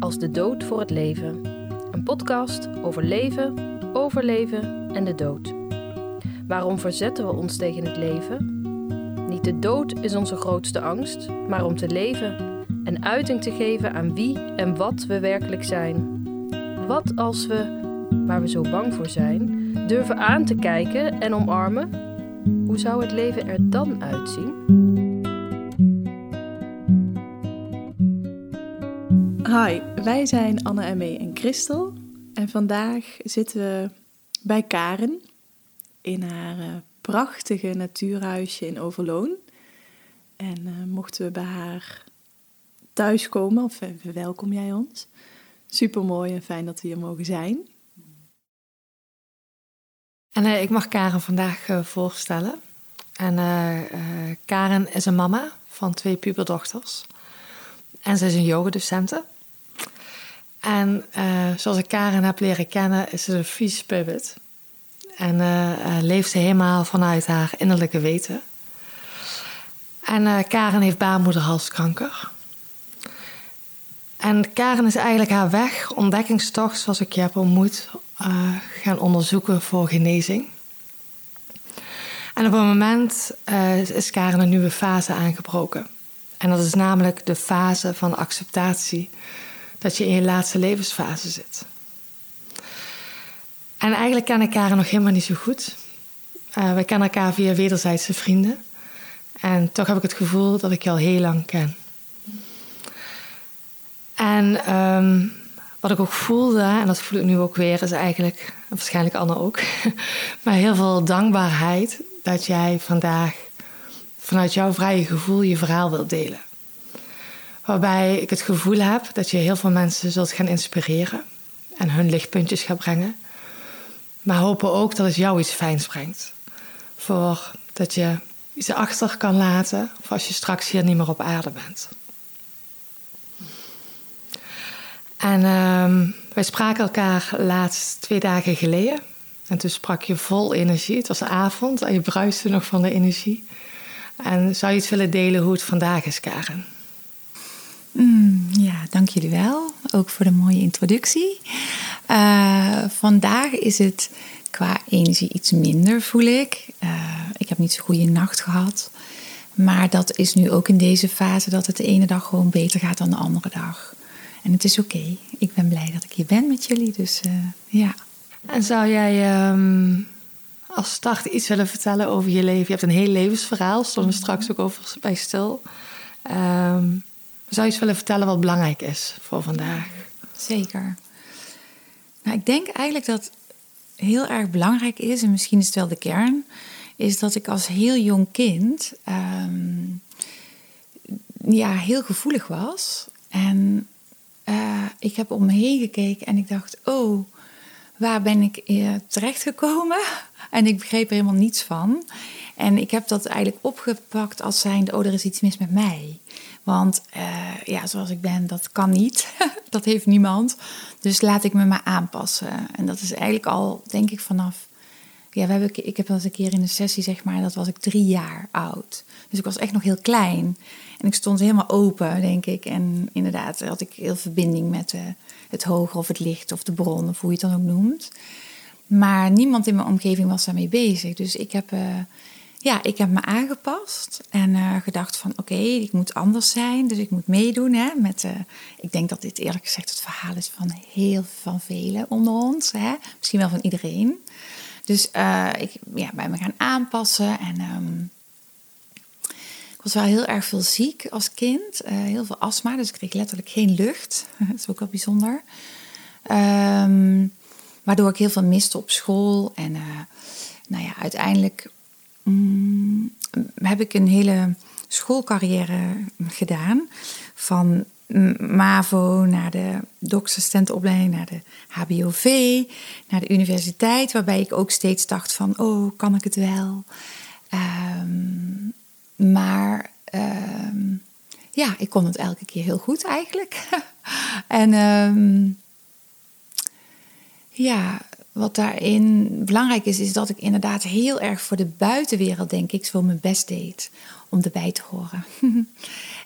Als de dood voor het leven. Een podcast over leven, overleven en de dood. Waarom verzetten we ons tegen het leven? Niet de dood is onze grootste angst, maar om te leven en uiting te geven aan wie en wat we werkelijk zijn. Wat als we, waar we zo bang voor zijn, durven aan te kijken en omarmen? Hoe zou het leven er dan uitzien? Hi, wij zijn Anne en Mee en Christel. En vandaag zitten we bij Karen in haar eh, prachtige natuurhuisje in Overloon. En uh, mochten we bij haar thuiskomen, of uh, verwelkom jij ons. Super mooi en fijn dat we hier mogen zijn. En ik mag Karen vandaag voorstellen. En Karen is een mama van twee puberdochters. En ze is een yogadocente. En uh, zoals ik Karen heb leren kennen, is ze een free spirit. En uh, leeft ze helemaal vanuit haar innerlijke weten. En Karen heeft baarmoederhalskanker. En Karen is eigenlijk haar weg, ontdekkingstocht, zoals ik je heb ontmoet, gaan onderzoeken voor genezing. En op een moment is Karen een nieuwe fase aangebroken. En dat is namelijk de fase van acceptatie dat je in je laatste levensfase zit. En eigenlijk ken ik haar nog helemaal niet zo goed. Uh, we kennen elkaar via wederzijdse vrienden. En toch heb ik het gevoel dat ik je al heel lang ken. En um, wat ik ook voelde, en dat voel ik nu ook weer, is eigenlijk, waarschijnlijk Anne ook, maar heel veel dankbaarheid dat jij vandaag vanuit jouw vrije gevoel je verhaal wilt delen. Waarbij ik het gevoel heb dat je heel veel mensen zult gaan inspireren en hun lichtpuntjes gaat brengen. Maar hopen ook dat het jou iets fijns brengt. Voor dat je iets achter kan laten voor als je straks hier niet meer op aarde bent. En uh, wij spraken elkaar laatst twee dagen geleden. En toen sprak je vol energie. Het was avond en je bruiste nog van de energie. En zou je iets willen delen hoe het vandaag is, Karen? Mm, ja, dank jullie wel. Ook voor de mooie introductie. Uh, vandaag is het qua energie iets minder, voel ik. Uh, ik heb niet zo'n goede nacht gehad. Maar dat is nu ook in deze fase dat het de ene dag gewoon beter gaat dan de andere dag. En het is oké. Okay. Ik ben blij dat ik hier ben met jullie. Dus uh, ja. En zou jij um, als start iets willen vertellen over je leven? Je hebt een heel levensverhaal, stonden we straks ook over bij stil. Um, zou je eens willen vertellen wat belangrijk is voor vandaag? Zeker. Nou, ik denk eigenlijk dat heel erg belangrijk is, en misschien is het wel de kern, is dat ik als heel jong kind um, ja, heel gevoelig was. En uh, ik heb om me heen gekeken en ik dacht, oh, waar ben ik uh, terechtgekomen? En ik begreep er helemaal niets van. En ik heb dat eigenlijk opgepakt als zijnde, oh, er is iets mis met mij. Want uh, ja, zoals ik ben, dat kan niet. dat heeft niemand. Dus laat ik me maar aanpassen. En dat is eigenlijk al, denk ik, vanaf. Ja, we hebben, ik heb wel eens een keer in een sessie, zeg maar, dat was ik drie jaar oud. Dus ik was echt nog heel klein. En ik stond helemaal open, denk ik. En inderdaad had ik heel verbinding met uh, het hoger of het licht of de bron, of hoe je het dan ook noemt. Maar niemand in mijn omgeving was daarmee bezig. Dus ik heb. Uh, ja, ik heb me aangepast en uh, gedacht van oké, ik moet anders zijn, dus ik moet meedoen. Hè, met, uh, ik denk dat dit eerlijk gezegd het verhaal is van heel van velen onder ons, hè, misschien wel van iedereen. Dus uh, ik ja, bij me gaan aanpassen en um, ik was wel heel erg veel ziek als kind, heel veel astma, dus ik kreeg letterlijk geen lucht. dat is ook wel bijzonder. Um, waardoor ik heel veel miste op school en nou ja, uiteindelijk Mm, heb ik een hele schoolcarrière gedaan. Van MAVO naar de doksassistentenopleiding, naar de HBOV, naar de universiteit. Waarbij ik ook steeds dacht van, oh, kan ik het wel? Um, maar um, ja, ik kon het elke keer heel goed eigenlijk. en um, ja, wat daarin belangrijk is, is dat ik inderdaad heel erg voor de buitenwereld, denk ik, zo mijn best deed om erbij te horen.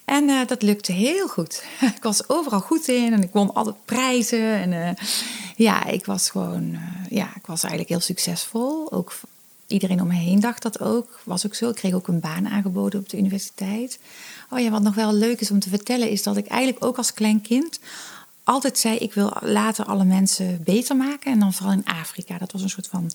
en uh, dat lukte heel goed. ik was overal goed in en ik won altijd prijzen. En uh, ja, ik was gewoon, uh, ja, ik was eigenlijk heel succesvol. Ook iedereen om me heen dacht dat ook. Was ook zo. Ik kreeg ook een baan aangeboden op de universiteit. Oh ja, wat nog wel leuk is om te vertellen, is dat ik eigenlijk ook als klein kind altijd zei: ik wil later alle mensen beter maken. En dan vooral in Afrika. Dat was een soort van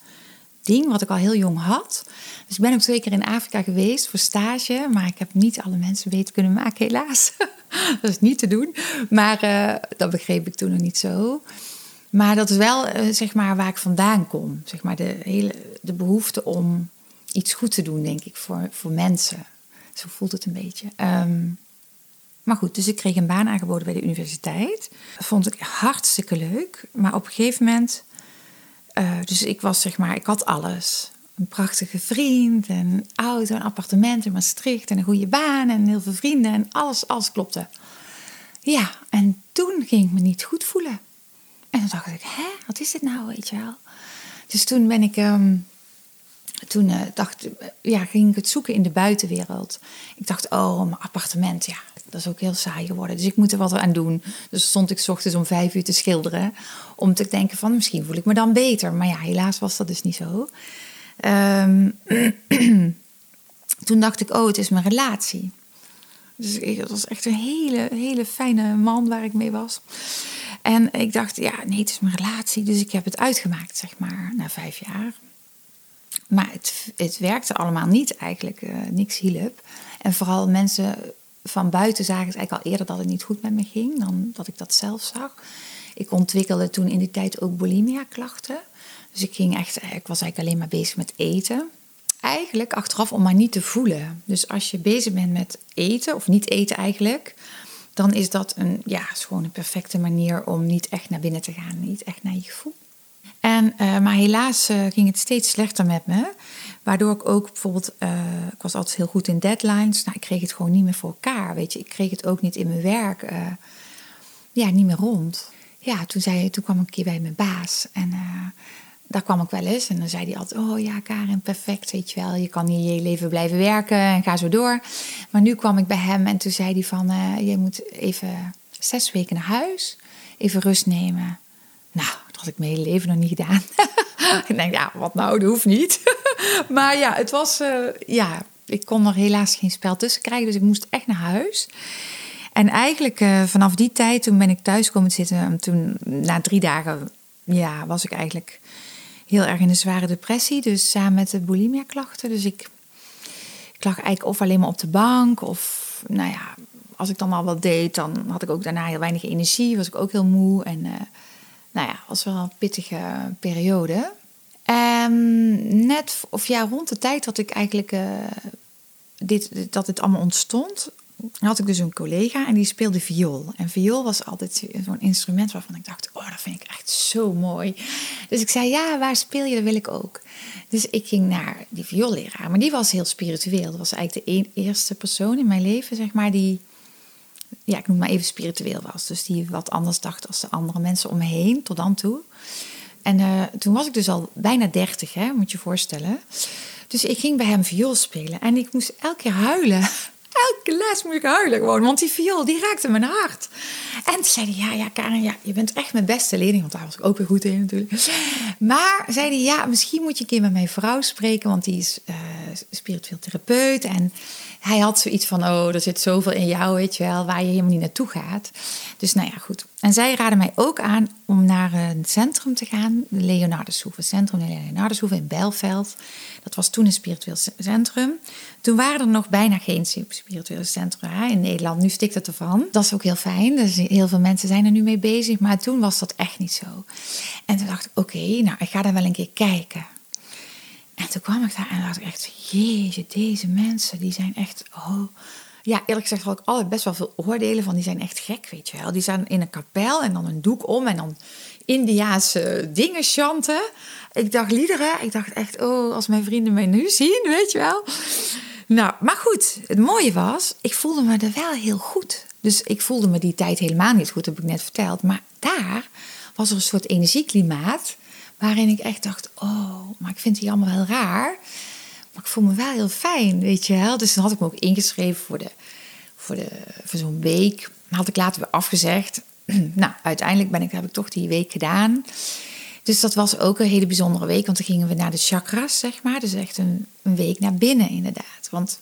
ding wat ik al heel jong had. Dus ik ben ook twee keer in Afrika geweest voor stage. Maar ik heb niet alle mensen beter kunnen maken, helaas. dat is niet te doen. Maar uh, dat begreep ik toen nog niet zo. Maar dat is wel uh, zeg maar waar ik vandaan kom. Zeg maar de, hele, de behoefte om iets goed te doen, denk ik, voor, voor mensen. Zo voelt het een beetje. Um, maar goed, dus ik kreeg een baan aangeboden bij de universiteit. Dat vond ik hartstikke leuk. Maar op een gegeven moment, uh, dus ik was zeg maar, ik had alles. Een prachtige vriend, een auto, een appartement in Maastricht en een goede baan en heel veel vrienden en alles, alles klopte. Ja, en toen ging ik me niet goed voelen. En toen dacht ik, hè, wat is dit nou, weet je wel? Dus toen ben ik, um, toen uh, dacht, ja, ging ik het zoeken in de buitenwereld. Ik dacht, oh, mijn appartement, ja, dat is ook heel saai geworden. Dus ik moet er wat aan doen. Dus stond ik s ochtends om vijf uur te schilderen. Om te denken van, misschien voel ik me dan beter. Maar ja, helaas was dat dus niet zo. Um, toen dacht ik, oh, het is mijn relatie. Dus het was echt een hele, hele fijne man waar ik mee was. En ik dacht, ja, nee, het is mijn relatie. Dus ik heb het uitgemaakt, zeg maar, na vijf jaar. Maar het, het werkte allemaal niet eigenlijk. Uh, niks hielp. En vooral mensen van buiten zagen ze eigenlijk al eerder dat het niet goed met me ging dan dat ik dat zelf zag. Ik ontwikkelde toen in die tijd ook bulimia-klachten. Dus ik, ging echt, ik was eigenlijk alleen maar bezig met eten. Eigenlijk achteraf om maar niet te voelen. Dus als je bezig bent met eten, of niet eten eigenlijk, dan is dat een, ja, gewoon een perfecte manier om niet echt naar binnen te gaan, niet echt naar je gevoel. En, uh, maar helaas uh, ging het steeds slechter met me. Waardoor ik ook bijvoorbeeld, uh, ik was altijd heel goed in deadlines. Nou, ik kreeg het gewoon niet meer voor elkaar. Weet je, ik kreeg het ook niet in mijn werk. ja, niet meer rond. Ja, toen, zei, toen kwam ik een keer bij mijn baas. En daar kwam ik wel eens. En dan zei hij altijd: Oh ja, Karen, perfect. Weet je wel, je kan hier je leven blijven werken en ga zo door. Maar nu kwam ik bij hem en toen zei hij: van, Je moet even zes weken naar huis, even rust nemen. Nou, had ik mijn hele leven nog niet gedaan. ik denk, ja, wat nou, dat hoeft niet. maar ja, het was, uh, ja, ik kon er helaas geen spel tussen krijgen, dus ik moest echt naar huis. En eigenlijk uh, vanaf die tijd, toen ben ik thuis komen zitten, toen na drie dagen, ja, was ik eigenlijk heel erg in een zware depressie. Dus samen met de bulimia klachten. Dus ik, ik lag eigenlijk of alleen maar op de bank, of nou ja, als ik dan al wat deed, dan had ik ook daarna heel weinig energie, was ik ook heel moe en... Uh, nou ja, was wel een pittige periode. Um, net, of ja, rond de tijd dat ik eigenlijk uh, dit, dat het allemaal ontstond, had ik dus een collega en die speelde viool. En viool was altijd zo'n instrument waarvan ik dacht, oh, dat vind ik echt zo mooi. Dus ik zei, ja, waar speel je? Dat wil ik ook. Dus ik ging naar die vioolleraar, maar die was heel spiritueel. Dat was eigenlijk de eerste persoon in mijn leven, zeg maar, die ja, ik noem maar even spiritueel was. Dus die wat anders dacht als de andere mensen om me tot dan toe. En uh, toen was ik dus al bijna dertig, hè, moet je je voorstellen. Dus ik ging bij hem viool spelen en ik moest elke keer huilen. Elke les moest ik huilen gewoon, want die viool die raakte mijn hart. En toen zei hij, ja, ja, Karen, ja, je bent echt mijn beste leerling, want daar was ik ook weer goed in natuurlijk. Maar zei hij, ja, misschien moet je een keer met mijn vrouw spreken, want die is uh, spiritueel therapeut en hij had zoiets van, oh, er zit zoveel in jou, weet je wel, waar je helemaal niet naartoe gaat. Dus nou ja, goed. En zij raden mij ook aan om naar een centrum te gaan, de centrum de in Bijlveld. Dat was toen een spiritueel centrum. Toen waren er nog bijna geen spirituele centra in Nederland. Nu stikt het ervan. Dat is ook heel fijn. Dus heel veel mensen zijn er nu mee bezig. Maar toen was dat echt niet zo. En toen dacht ik, oké, nou, ik ga daar wel een keer kijken. En toen kwam ik daar en dacht ik echt, jeetje, deze mensen, die zijn echt, oh. Ja, eerlijk gezegd had ik altijd best wel veel oordelen van, die zijn echt gek, weet je wel. Die staan in een kapel en dan een doek om en dan Indiaanse dingen chanten. Ik dacht liederen, ik dacht echt, oh, als mijn vrienden mij nu zien, weet je wel. Nou, maar goed, het mooie was, ik voelde me er wel heel goed. Dus ik voelde me die tijd helemaal niet goed, heb ik net verteld. Maar daar was er een soort energieklimaat Waarin ik echt dacht, oh, maar ik vind die allemaal heel raar. Maar ik voel me wel heel fijn, weet je wel. Dus dan had ik me ook ingeschreven voor, de, voor, de, voor zo'n week. Had ik later weer afgezegd. nou, uiteindelijk ben ik, heb ik toch die week gedaan. Dus dat was ook een hele bijzondere week. Want dan gingen we naar de chakras, zeg maar. Dus echt een, een week naar binnen, inderdaad. Want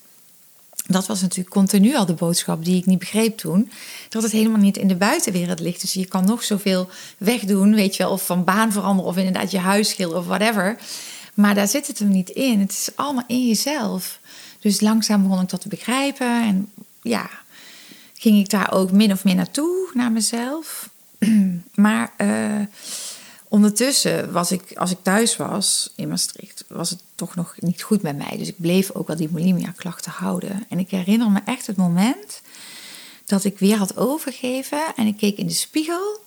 dat was natuurlijk continu al de boodschap die ik niet begreep toen. Dat het helemaal niet in de buitenwereld ligt. Dus je kan nog zoveel wegdoen, weet je wel. Of van baan veranderen of inderdaad je huis schilderen of whatever. Maar daar zit het hem niet in. Het is allemaal in jezelf. Dus langzaam begon ik dat te begrijpen. En ja, ging ik daar ook min of meer naartoe, naar mezelf. maar uh, ondertussen was ik, als ik thuis was in Maastricht, was het toch nog niet goed met mij. Dus ik bleef ook wel die bulimia-klachten houden. En ik herinner me echt het moment dat ik weer had overgegeven en ik keek in de spiegel.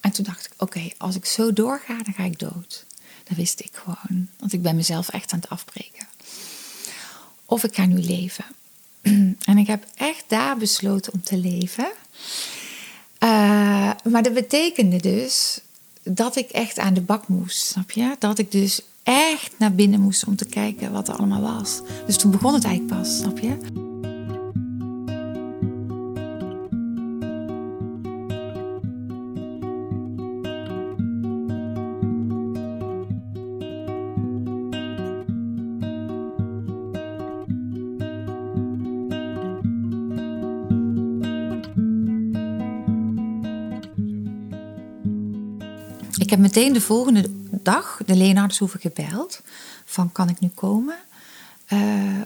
En toen dacht ik, oké, als ik zo doorga, dan ga ik dood. Dat wist ik gewoon. Want ik ben mezelf echt aan het afbreken. Of ik ga nu leven. En ik heb echt daar besloten om te leven. Uh, maar dat betekende dus dat ik echt aan de bak moest, snap je? Dat ik dus echt naar binnen moest om te kijken wat er allemaal was. Dus toen begon het eigenlijk pas, snap je? Meteen de volgende dag de Leonardeshoeve gebeld. Van kan ik nu komen? Uh,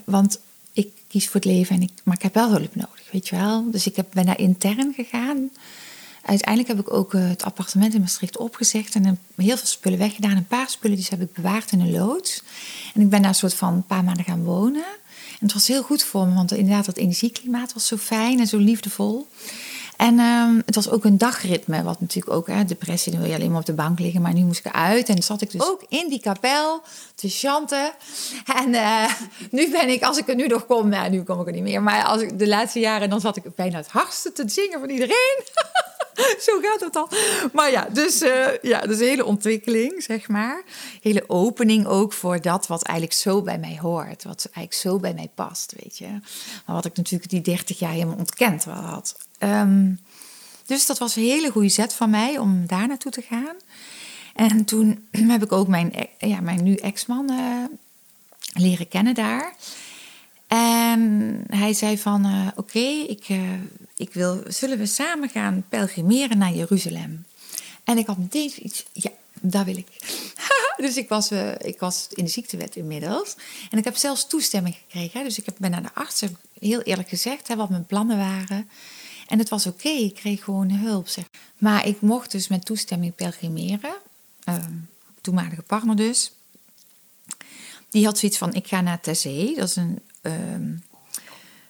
want ik kies voor het leven, en ik, maar ik heb wel hulp nodig, weet je wel. Dus ik heb, ben daar intern gegaan. Uiteindelijk heb ik ook uh, het appartement in Maastricht opgezegd en heel veel spullen weggedaan. Een paar spullen die heb ik bewaard in een loods. En ik ben daar een soort van een paar maanden gaan wonen. En het was heel goed voor me, want inderdaad, dat energieklimaat was zo fijn en zo liefdevol. En um, het was ook een dagritme, wat natuurlijk ook, hè, depressie, dan wil je alleen maar op de bank liggen. Maar nu moest ik eruit en zat ik dus ook in die kapel te chanten. En uh, nu ben ik, als ik er nu nog kom, nou, nu kom ik er niet meer. Maar als ik de laatste jaren, dan zat ik bijna het hardste te zingen van iedereen. Zo gaat het al. Maar ja, dus, uh, ja, dus een hele ontwikkeling, zeg maar. Hele opening ook voor dat wat eigenlijk zo bij mij hoort. Wat eigenlijk zo bij mij past, weet je. Maar wat ik natuurlijk die 30 jaar helemaal ontkend had. Um, dus dat was een hele goede zet van mij om daar naartoe te gaan. En toen heb ik ook mijn, ja, mijn nu ex-man uh, leren kennen daar. En hij zei van, uh, oké, ik, uh, ik wil, zullen we samen gaan pelgrimeren naar Jeruzalem? En ik had meteen iets, ja, daar wil ik. dus ik was, ik was in de ziektewet inmiddels. En ik heb zelfs toestemming gekregen. Dus ik heb, ben naar de arts heel eerlijk gezegd hè, wat mijn plannen waren. En het was oké, ik kreeg gewoon hulp. Zeg. Maar ik mocht dus met toestemming pelgrimeren. Uh, toenmalige partner dus. Die had zoiets van, ik ga naar Tessé. Dat is een, uh,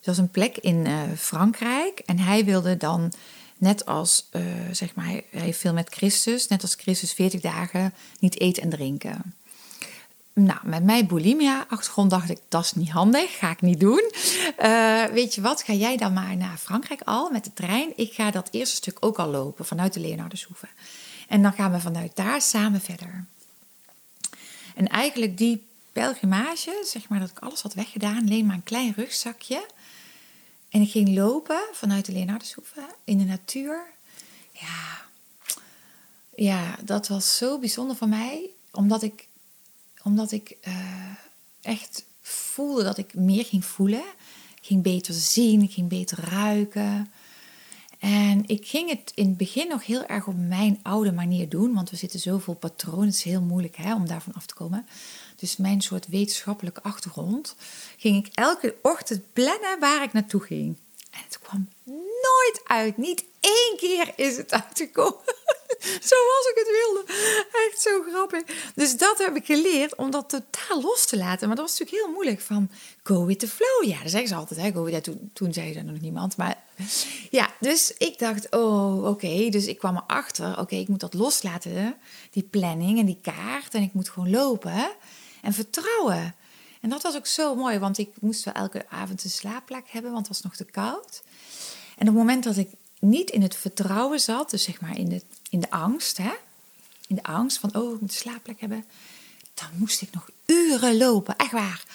dat is een plek in uh, Frankrijk. En hij wilde dan, net als, uh, zeg maar, hij heeft veel met Christus. Net als Christus 40 dagen niet eten en drinken. Nou, met mijn bulimia-achtergrond dacht ik, dat is niet handig, ga ik niet doen. Uh, weet je wat, ga jij dan maar naar Frankrijk al met de trein. Ik ga dat eerste stuk ook al lopen vanuit de Leonardeshoeve. En dan gaan we vanuit daar samen verder. En eigenlijk die pelgrimage, zeg maar dat ik alles had weggedaan, alleen maar een klein rugzakje. En ik ging lopen vanuit de Leonardeshoeve in de natuur. Ja, ja, dat was zo bijzonder voor mij, omdat ik omdat ik uh, echt voelde dat ik meer ging voelen. Ging beter zien, ik ging beter ruiken. En ik ging het in het begin nog heel erg op mijn oude manier doen, want we zitten zoveel patronen, het is heel moeilijk hè, om daarvan af te komen. Dus mijn soort wetenschappelijke achtergrond ging ik elke ochtend plannen waar ik naartoe ging. En het kwam nooit uit. Niet één keer is het uitgekomen. Zoals ik het wilde. Echt zo grappig. Dus dat heb ik geleerd om dat totaal los te laten. Maar dat was natuurlijk heel moeilijk van go with the flow. Ja, dat zeggen ze altijd. Hè? Go with, toen, zei dat nog niemand. Maar ja, dus ik dacht, oh oké. Dus ik kwam erachter, oké, ik moet dat loslaten. Die planning en die kaart. En ik moet gewoon lopen en vertrouwen. En dat was ook zo mooi, want ik moest wel elke avond een slaapplek hebben, want het was nog te koud. En op het moment dat ik niet in het vertrouwen zat, dus zeg maar in de, in de angst, hè, in de angst van, oh, ik moet een slaapplek hebben. Dan moest ik nog uren lopen, echt waar.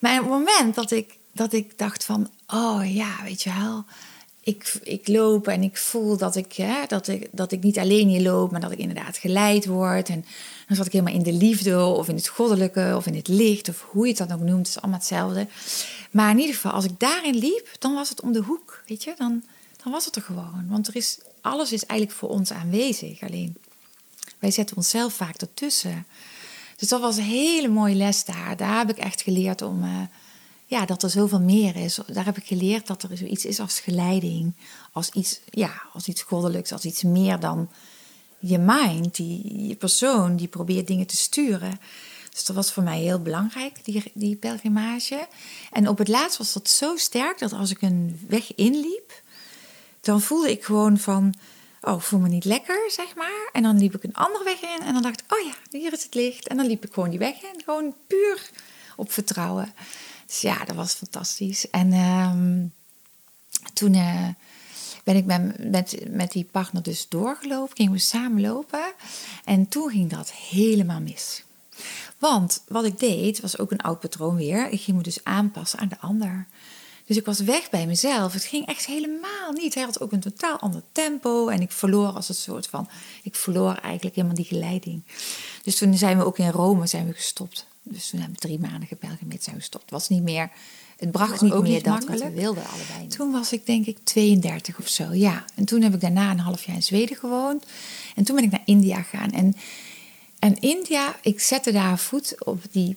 Maar op het moment dat ik, dat ik dacht van, oh ja, weet je wel ik, ik loop en ik voel dat ik, hè, dat, ik, dat ik niet alleen hier loop, maar dat ik inderdaad geleid word. En dan zat ik helemaal in de liefde of in het goddelijke of in het licht of hoe je het dan ook noemt. Het is allemaal hetzelfde. Maar in ieder geval, als ik daarin liep, dan was het om de hoek, weet je. Dan, dan was het er gewoon. Want er is, alles is eigenlijk voor ons aanwezig. Alleen, wij zetten onszelf vaak ertussen. Dus dat was een hele mooie les daar. Daar heb ik echt geleerd om... Uh, ja, dat er zoveel meer is. Daar heb ik geleerd dat er zoiets is als geleiding. Als iets, ja, als iets goddelijks, als iets meer dan je mind, die, je persoon die probeert dingen te sturen. Dus dat was voor mij heel belangrijk, die, die pelgrimage. En op het laatst was dat zo sterk dat als ik een weg inliep, dan voelde ik gewoon van, oh, voel me niet lekker, zeg maar. En dan liep ik een andere weg in en dan dacht ik, oh ja, hier is het licht. En dan liep ik gewoon die weg in, gewoon puur op vertrouwen. Dus ja, dat was fantastisch. En ehm, toen uh, ben ik met, met, met die partner dus doorgelopen, gingen we samen lopen. En toen ging dat helemaal mis. Want wat ik deed, was ook een oud patroon weer. Ik ging me dus aanpassen aan de ander. Dus ik was weg bij mezelf. Het ging echt helemaal niet. Hij had ook een totaal ander tempo. En ik verloor als een soort van... Ik verloor eigenlijk helemaal die geleiding. Dus toen zijn we ook in Rome zijn we gestopt. Dus toen hebben we drie maanden gebelgemeerd zijn we gestopt. Het was niet meer... Het bracht niet meer dat wat we wilden allebei. Toen was ik denk ik 32 of zo, ja. En toen heb ik daarna een half jaar in Zweden gewoond. En toen ben ik naar India gegaan. En, en India, ik zette daar voet op die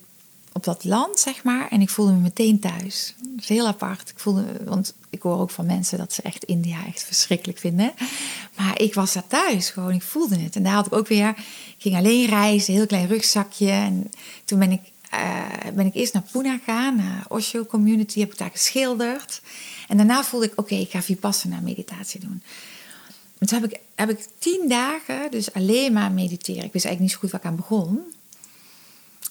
op dat land, zeg maar. En ik voelde me meteen thuis. Dat is heel apart. Ik voelde, want ik hoor ook van mensen dat ze echt India echt verschrikkelijk vinden. Maar ik was daar thuis gewoon. Ik voelde het. En daar had ik ook weer. Ik ging alleen reizen, heel klein rugzakje. En toen ben ik, uh, ben ik eerst naar Pune gegaan, naar Osho Community. Heb ik daar geschilderd. En daarna voelde ik, oké, ik ga Vipassana meditatie doen. En toen heb ik, heb ik tien dagen dus alleen maar mediteren. Ik wist eigenlijk niet zo goed waar ik aan begon.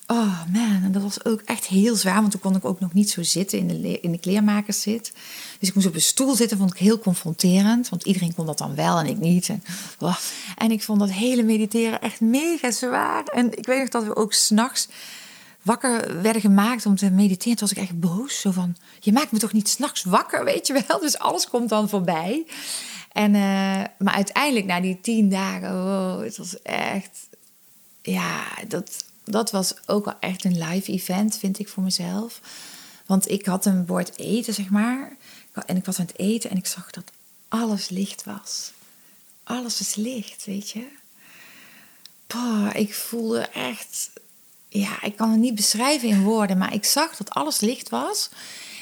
Oh man, en dat was ook echt heel zwaar, want toen kon ik ook nog niet zo zitten in de, in de kleermakerszit. Dus ik moest op een stoel zitten, vond ik heel confronterend, want iedereen kon dat dan wel en ik niet. En, oh. en ik vond dat hele mediteren echt mega zwaar. En ik weet nog dat we ook s'nachts wakker werden gemaakt om te mediteren. Toen was ik echt boos, zo van, je maakt me toch niet s'nachts wakker, weet je wel? Dus alles komt dan voorbij. En, uh, maar uiteindelijk, na die tien dagen, oh, het was echt, ja, dat dat was ook wel echt een live event, vind ik voor mezelf. Want ik had een bord eten, zeg maar. En ik was aan het eten en ik zag dat alles licht was. Alles is licht, weet je. Boah, ik voelde echt... Ja, ik kan het niet beschrijven in woorden, maar ik zag dat alles licht was.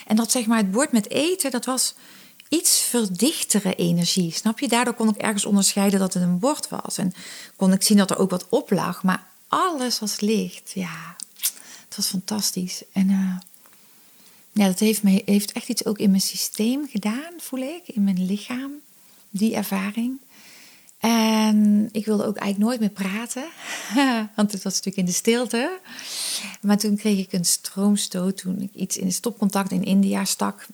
En dat zeg maar het bord met eten, dat was iets verdichtere energie. Snap je? Daardoor kon ik ergens onderscheiden dat het een bord was. En kon ik zien dat er ook wat op lag. Maar alles was licht. Ja, het was fantastisch. En uh, ja, dat heeft, me, heeft echt iets ook in mijn systeem gedaan, voel ik, in mijn lichaam, die ervaring. En ik wilde ook eigenlijk nooit meer praten, want het was natuurlijk in de stilte. Maar toen kreeg ik een stroomstoot toen ik iets in stopcontact in India stak.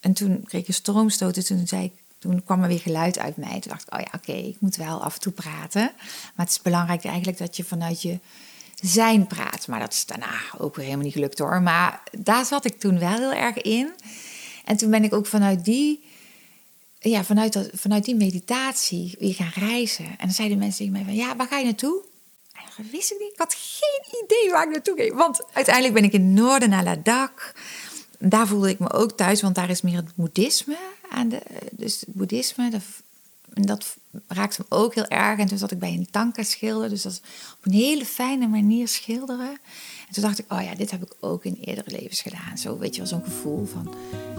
En toen kreeg ik een stroomstoot en toen zei ik toen kwam er weer geluid uit mij. Toen dacht ik, oh ja, oké, ik moet wel af en toe praten. Maar het is belangrijk eigenlijk dat je vanuit je zijn praat. Maar dat is daarna ook weer helemaal niet gelukt hoor. Maar daar zat ik toen wel heel erg in. En toen ben ik ook vanuit die, ja, vanuit, dat, vanuit die meditatie weer gaan reizen. En dan zeiden mensen tegen mij van, ja, waar ga je naartoe? En dat wist ik niet. Ik had geen idee waar ik naartoe ging. Want uiteindelijk ben ik in het noorden naar Ladakh. Daar voelde ik me ook thuis, want daar is meer het boeddhisme aan de, dus het boeddhisme, dat, dat raakte me ook heel erg. En toen zat ik bij een tanka schilder, dus dat is op een hele fijne manier schilderen. En toen dacht ik, oh ja, dit heb ik ook in eerdere levens gedaan. Zo, weet je wel, zo'n gevoel van,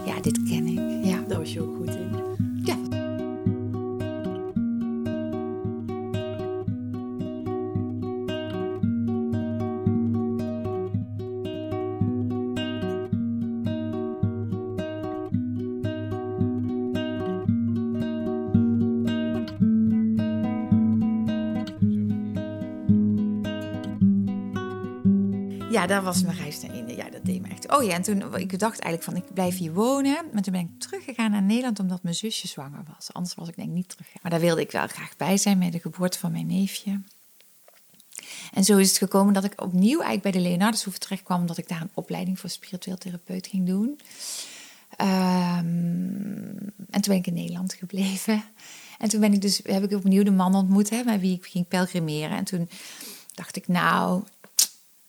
ja, dit ken ik. Ja. Daar was je ook goed in. Ja, dat was mijn reis naar. Ja, dat deed me echt. Oh ja, en toen ik dacht eigenlijk van ik blijf hier wonen. Maar toen ben ik teruggegaan naar Nederland omdat mijn zusje zwanger was. Anders was ik denk ik niet terug. Maar daar wilde ik wel graag bij zijn met de geboorte van mijn neefje. En zo is het gekomen dat ik opnieuw eigenlijk bij de Leonardeshoeve terecht kwam, omdat ik daar een opleiding voor spiritueel therapeut ging doen. Ehm, en toen ben ik in Nederland gebleven. En toen ben ik dus, heb ik opnieuw de man ontmoet hè, met wie ik ging pelgrimeren. En toen dacht ik, nou,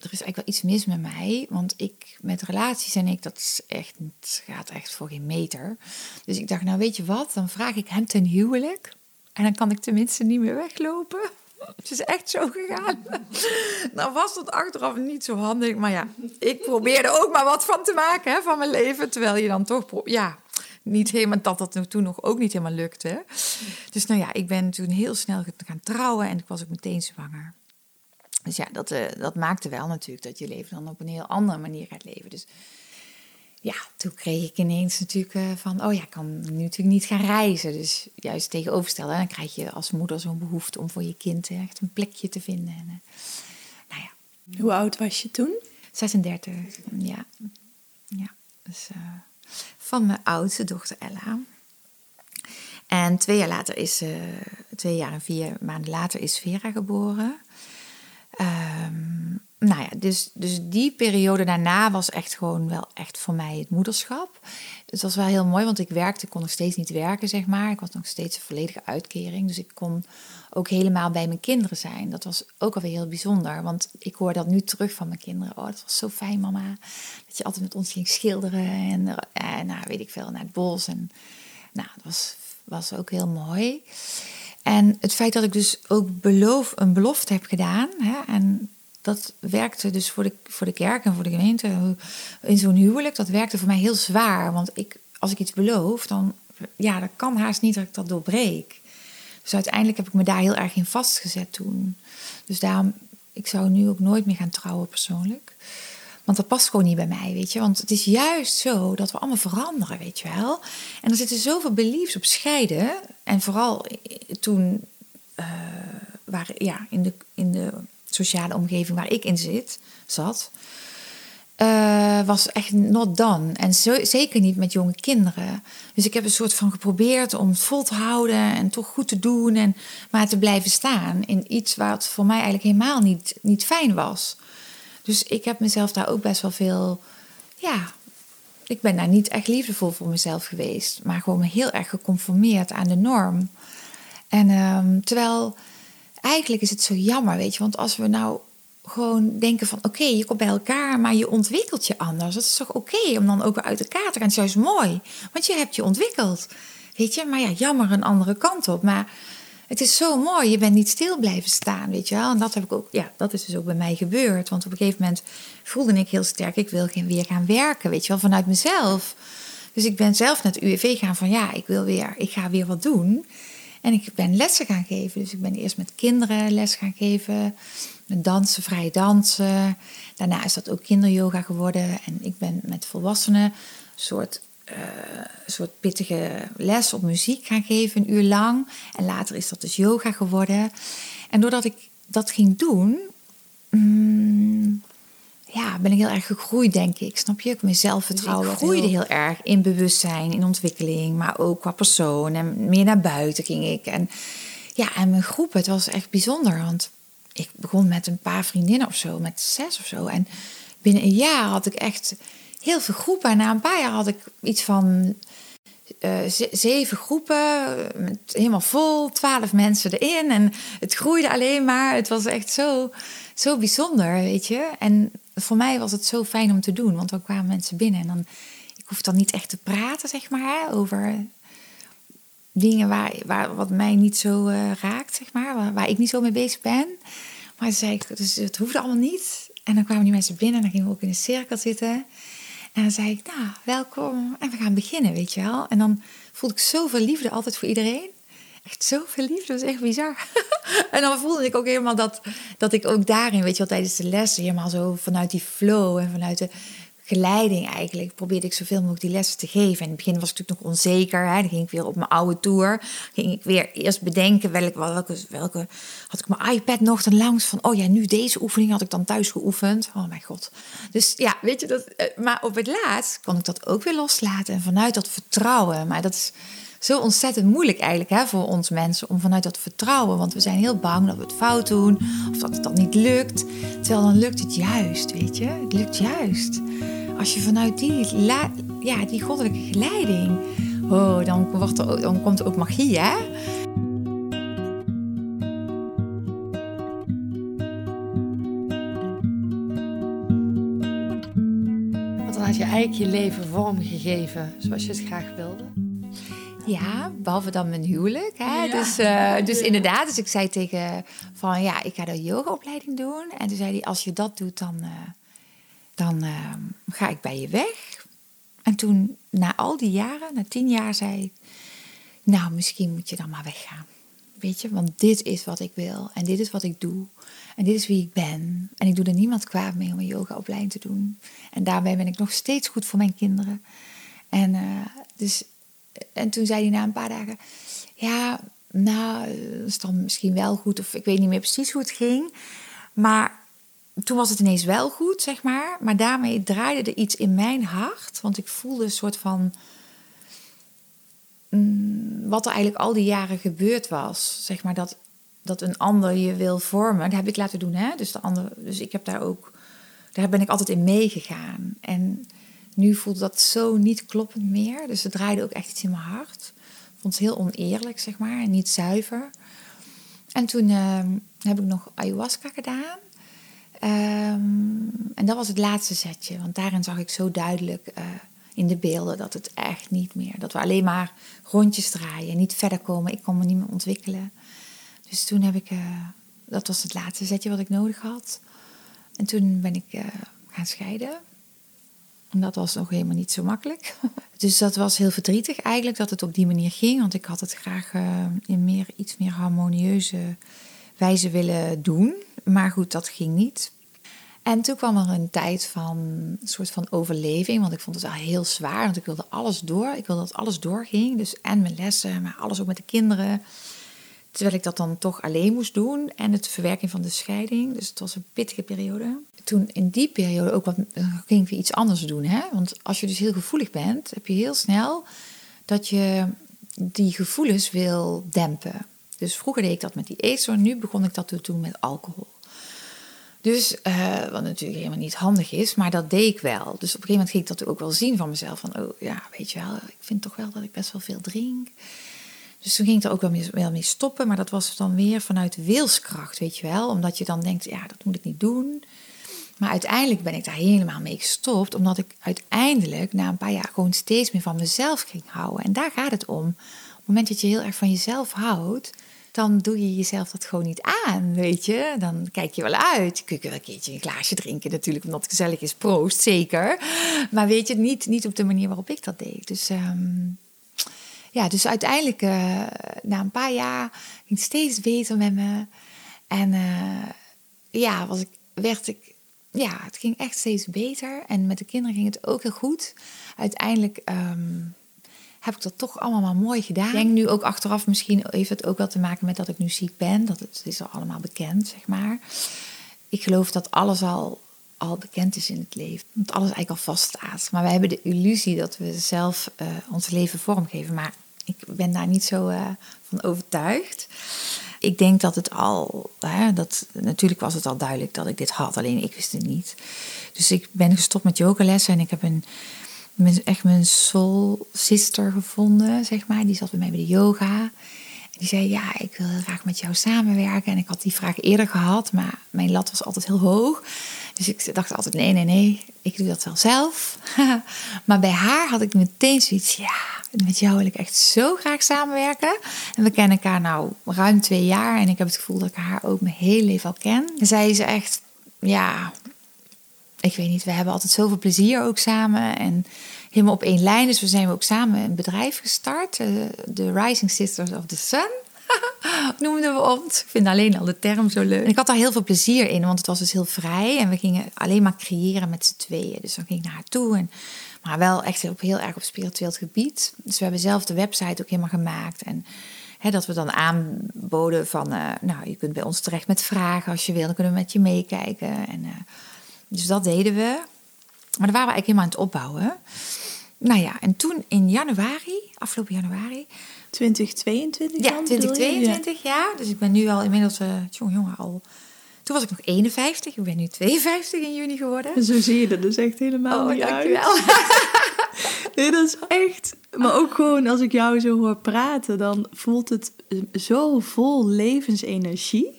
er is eigenlijk wel iets mis met mij. Want ik, met relaties en ik, dat is echt, het gaat echt voor geen meter. Dus ik dacht, nou weet je wat, dan vraag ik hem ten huwelijk. En dan kan ik tenminste niet meer weglopen. Het is echt zo gegaan. Nou was dat achteraf niet zo handig. Maar ja, ik probeerde ook maar wat van te maken hè, van mijn leven. Terwijl je dan toch... Ja, niet helemaal dat dat toen nog ook niet helemaal lukte. Dus nou ja, ik ben toen heel snel gaan trouwen en ik was ook meteen zwanger. Dus ja, dat, uh, dat maakte wel natuurlijk dat je leven dan op een heel andere manier gaat leven. Dus ja, toen kreeg ik ineens natuurlijk uh, van, oh ja, ik kan nu natuurlijk niet gaan reizen. Dus juist tegenoverstellen, dan krijg je als moeder zo'n behoefte om voor je kind echt een plekje te vinden. En, uh, nou ja. Hoe oud was je toen? 36, ja. Ja, dus van mijn oudste dochter Ella. En twee jaar later is, twee jaar en vier maanden later is Vera geboren. Um, nou ja, dus, dus die periode daarna was echt gewoon wel echt voor mij het moederschap. Het was wel heel mooi, want ik werkte, kon nog steeds niet werken, zeg maar. Ik had nog steeds een volledige uitkering. Dus ik kon ook helemaal bij mijn kinderen zijn. Dat was ook alweer heel bijzonder, want ik hoor dat nu terug van mijn kinderen. Oh, dat was zo fijn, mama. Dat je altijd met ons ging schilderen en, en eh, nou, weet ik veel, naar het bos. En nou, dat was, was ook heel mooi. En het feit dat ik dus ook beloof, een belofte heb gedaan. Hè, en dat werkte dus voor de, voor de kerk en voor de gemeente in zo'n huwelijk. Dat werkte voor mij heel zwaar. Want ik, als ik iets beloof, dan ja, dat kan haast niet dat ik dat doorbreek. Dus uiteindelijk heb ik me daar heel erg in vastgezet toen. Dus daarom, ik zou nu ook nooit meer gaan trouwen persoonlijk. Want dat past gewoon niet bij mij, weet je. Want het is juist zo dat we allemaal veranderen, weet je wel. En er zitten zoveel beliefs op scheiden. En vooral toen, uh, waar, ja, in de, in de sociale omgeving waar ik in zit, zat... Uh, was echt not done. En zeker niet met jonge kinderen. Dus ik heb een soort van geprobeerd om het vol te houden en toch goed te doen. En maar te blijven staan in iets wat voor mij eigenlijk helemaal niet, niet fijn was. Dus ik heb mezelf daar ook best wel veel. Ja, ik ben daar niet echt liefdevol voor mezelf geweest. Maar gewoon heel erg geconformeerd aan de norm. En um, terwijl eigenlijk is het zo jammer, weet je. Want als we nou gewoon denken van... oké, je komt bij elkaar, maar je ontwikkelt je anders. Dat is toch oké om dan ook weer uit elkaar te gaan. Het is juist mooi, want je hebt je ontwikkeld. Weet je, maar ja, jammer een andere kant op. Maar het is zo mooi. Je bent niet stil blijven staan, weet je wel. En dat heb ik ook, ja, dat is dus ook bij mij gebeurd. Want op een gegeven moment voelde ik heel sterk, ik wil weer gaan werken, weet je wel, vanuit mezelf. Dus ik ben zelf naar het UWV gaan van, ja, ik wil weer, ik ga weer wat doen. En ik ben lessen gaan geven. Dus ik ben eerst met kinderen les gaan geven. Met dansen, vrij dansen. Daarna is dat ook kinderyoga geworden. En ik ben met volwassenen een soort uh, soort pittige les op muziek gaan geven, een uur lang. En later is dat dus yoga geworden. En doordat ik dat ging doen, mm, ja, ben ik heel erg gegroeid, denk ik. Snap je? Ik mijn zelfvertrouwen ik groeide heel... erg in bewustzijn, in ontwikkeling, maar ook qua persoon. En meer naar buiten ging ik. En ja, en mijn groep, het was echt bijzonder. Want ik begon met een paar vriendinnen of zo, met zes of zo. En binnen een jaar had ik echt heel veel groepen. En na een paar jaar had ik iets van uh, zeven groepen, met, helemaal vol, twaalf mensen erin. En het groeide alleen maar. Het was echt zo, zo bijzonder, weet je. En voor mij was het zo fijn om te doen, want dan kwamen mensen binnen. En dan, ik hoef dan niet echt te praten, zeg maar, over dingen waar, wat mij niet zo uh, raakt, zeg maar. Waar, waar, ik niet zo mee bezig ben. Maar zei ik, dus het hoefde allemaal niet. En dan kwamen die mensen binnen en dan gingen we ook in een cirkel zitten. En dan zei ik, nou, welkom en we gaan beginnen, weet je wel. En dan voelde ik zoveel liefde altijd voor iedereen. Echt zoveel liefde, dat is echt bizar. en dan voelde ik ook helemaal dat, dat ik ook daarin, weet je wel, tijdens de lessen helemaal zo vanuit die flow en vanuit de geleiding eigenlijk probeerde ik zoveel mogelijk die lessen te geven. En in het begin was ik natuurlijk nog onzeker. Hè. Dan ging ik weer op mijn oude tour. Ging ik weer eerst bedenken welke, welke, welke had ik mijn iPad nog dan langs van, oh ja, nu deze oefening had ik dan thuis geoefend. Oh mijn god. Dus ja, weet je dat. Eh, maar op het laatst kon ik dat ook weer loslaten en vanuit dat vertrouwen. Maar dat is zo ontzettend moeilijk eigenlijk hè, voor ons mensen om vanuit dat vertrouwen. Want we zijn heel bang dat we het fout doen of dat het dan niet lukt. Terwijl dan lukt het juist, weet je. Het lukt juist. Als je vanuit die, ja, die goddelijke geleiding... Oh, dan, wordt er, dan komt er ook magie, hè? Want dan had je eigenlijk je leven vormgegeven zoals je het graag wilde. Ja, behalve dan mijn huwelijk. Hè? Dus, uh, dus inderdaad, dus ik zei tegen van ja, ik ga de yogaopleiding doen. En toen zei hij, als je dat doet, dan, uh, dan uh, ga ik bij je weg. En toen, na al die jaren, na tien jaar, zei ik, nou, misschien moet je dan maar weggaan. Weet je, want dit is wat ik wil en dit is wat ik doe. En dit is wie ik ben. En ik doe er niemand kwaad mee om een yogaopleiding te doen. En daarbij ben ik nog steeds goed voor mijn kinderen. En dus en toen zei hij na een paar dagen: Ja, nou, dat is dan misschien wel goed. Of ik weet niet meer precies hoe het ging. Maar toen was het ineens wel goed, zeg maar. Maar daarmee draaide er iets in mijn hart. Want ik voelde een soort van. Mm, wat er eigenlijk al die jaren gebeurd was. Zeg maar dat, dat een ander je wil vormen. Dat heb ik laten doen, hè? Dus, de ander, dus ik heb daar ook. Daar ben ik altijd in meegegaan. En nu voelde dat zo niet kloppend meer. Dus het draaide ook echt iets in mijn hart. Vond het heel oneerlijk, zeg maar, en niet zuiver. En toen ehm, heb ik nog ayahuasca gedaan. Ehm, en dat was het laatste setje. Want daarin zag ik zo duidelijk eh, in de beelden dat het echt niet meer... Dat we alleen maar rondjes draaien, niet verder komen. Ik kon me niet meer ontwikkelen. Dus toen heb ik... Uh, dat was het laatste setje wat ik nodig had. En toen ben ik uh, gaan scheiden. En dat was nog helemaal niet zo makkelijk. Dus dat was heel verdrietig eigenlijk dat het op die manier ging. Want ik had het graag uh, in meer, iets meer harmonieuze wijze willen doen. Maar goed, dat ging niet. En toen kwam er een tijd van een soort van overleving. Want ik vond het wel heel zwaar. Want ik wilde alles door. Ik wilde dat alles doorging. Dus en mijn lessen, maar alles ook met de kinderen. Terwijl ik dat dan toch alleen moest doen. En het verwerking van de scheiding. Dus het was een pittige periode. Toen in die periode ook wat, eh, ging ik weer iets anders doen. Hè? Want als je dus heel gevoelig bent, heb je heel snel dat je die gevoelens wil dempen. Dus vroeger deed ik dat met die eetstoorn. Nu begon ik dat te doen met alcohol. Dus, uh, wat natuurlijk helemaal niet handig is, maar dat deed ik wel. Dus op een gegeven moment ging ik dat ook wel zien van mezelf. Van, oh ja, weet je wel, ik vind toch wel dat ik best wel veel drink. Dus toen ging ik er ook wel mee, mee stoppen. Maar dat was dan weer vanuit wilskracht, weet je wel. Omdat je dan denkt, ja, dat moet ik niet doen. Maar uiteindelijk ben ik daar helemaal mee gestopt. Omdat ik uiteindelijk na een paar jaar gewoon steeds meer van mezelf ging houden. En daar gaat het om. Op het moment dat je heel erg van jezelf houdt, dan doe je jezelf dat gewoon niet aan, weet je. Dan kijk je wel uit. Je kunt wel een keertje een glaasje drinken natuurlijk, omdat het gezellig is. Proost, zeker. Maar weet je, niet, niet op de manier waarop ik dat deed. Dus... Um, ja, dus uiteindelijk, uh, na een paar jaar, ging het steeds beter met me. En uh, ja, was ik, werd ik, ja, het ging echt steeds beter. En met de kinderen ging het ook heel goed. Uiteindelijk um, heb ik dat toch allemaal maar mooi gedaan. Ik denk nu ook achteraf, misschien heeft het ook wel te maken met dat ik nu ziek ben. Dat het, is al allemaal bekend, zeg maar. Ik geloof dat alles al al bekend is in het leven. Dat alles eigenlijk al vaststaat. Maar wij hebben de illusie dat we zelf uh, ons leven vormgeven. Maar ik ben daar niet zo uh, van overtuigd. Ik denk dat het al, hè, dat, natuurlijk was het al duidelijk dat ik dit had, alleen ik wist het niet. Dus ik ben gestopt met yogalessen en ik heb een, echt mijn soul sister gevonden, zeg maar. Die zat bij mij bij de yoga. Die zei, ja, ik wil graag met jou samenwerken. En ik had die vraag eerder gehad, maar mijn lat was altijd heel hoog. Dus ik dacht altijd, nee, nee, nee, ik doe dat wel zelf. maar bij haar had ik meteen zoiets, ja, met jou wil ik echt zo graag samenwerken. En we kennen elkaar nou ruim twee jaar. En ik heb het gevoel dat ik haar ook mijn hele leven al ken. En zij is echt, ja, ik weet niet, we hebben altijd zoveel plezier ook samen. En helemaal op één lijn. Dus we zijn ook samen een bedrijf gestart. Eh, de Rising Sisters of the Sun. noemden we ons. Ik vind alleen al de term zo leuk. En ik had daar heel veel plezier in, want het was dus heel vrij. En we gingen alleen maar creëren met z'n tweeën. Dus dan ging ik naar haar toe en maar wel echt op heel erg op spiritueel gebied. Dus we hebben zelf de website ook helemaal gemaakt. En hè, dat we dan aanboden van, uh, nou, je kunt bij ons terecht met vragen als je wil. Dan kunnen we met je meekijken. En, uh, dus dat deden we. Maar daar waren we eigenlijk helemaal aan het opbouwen. Nou ja, en toen in januari afgelopen januari. 2022 Ja, dan, bedoel je? 2022, ja. Dus ik ben nu al inmiddels, eh jongen, jongen, al... Toen was ik nog 51, ik ben nu 52 in juni geworden. Ja. Zo zie je er dus echt helemaal Oh, niet dankjewel. Nee, dat is echt... Maar ook gewoon als ik jou zo hoor praten, dan voelt het zo vol levensenergie.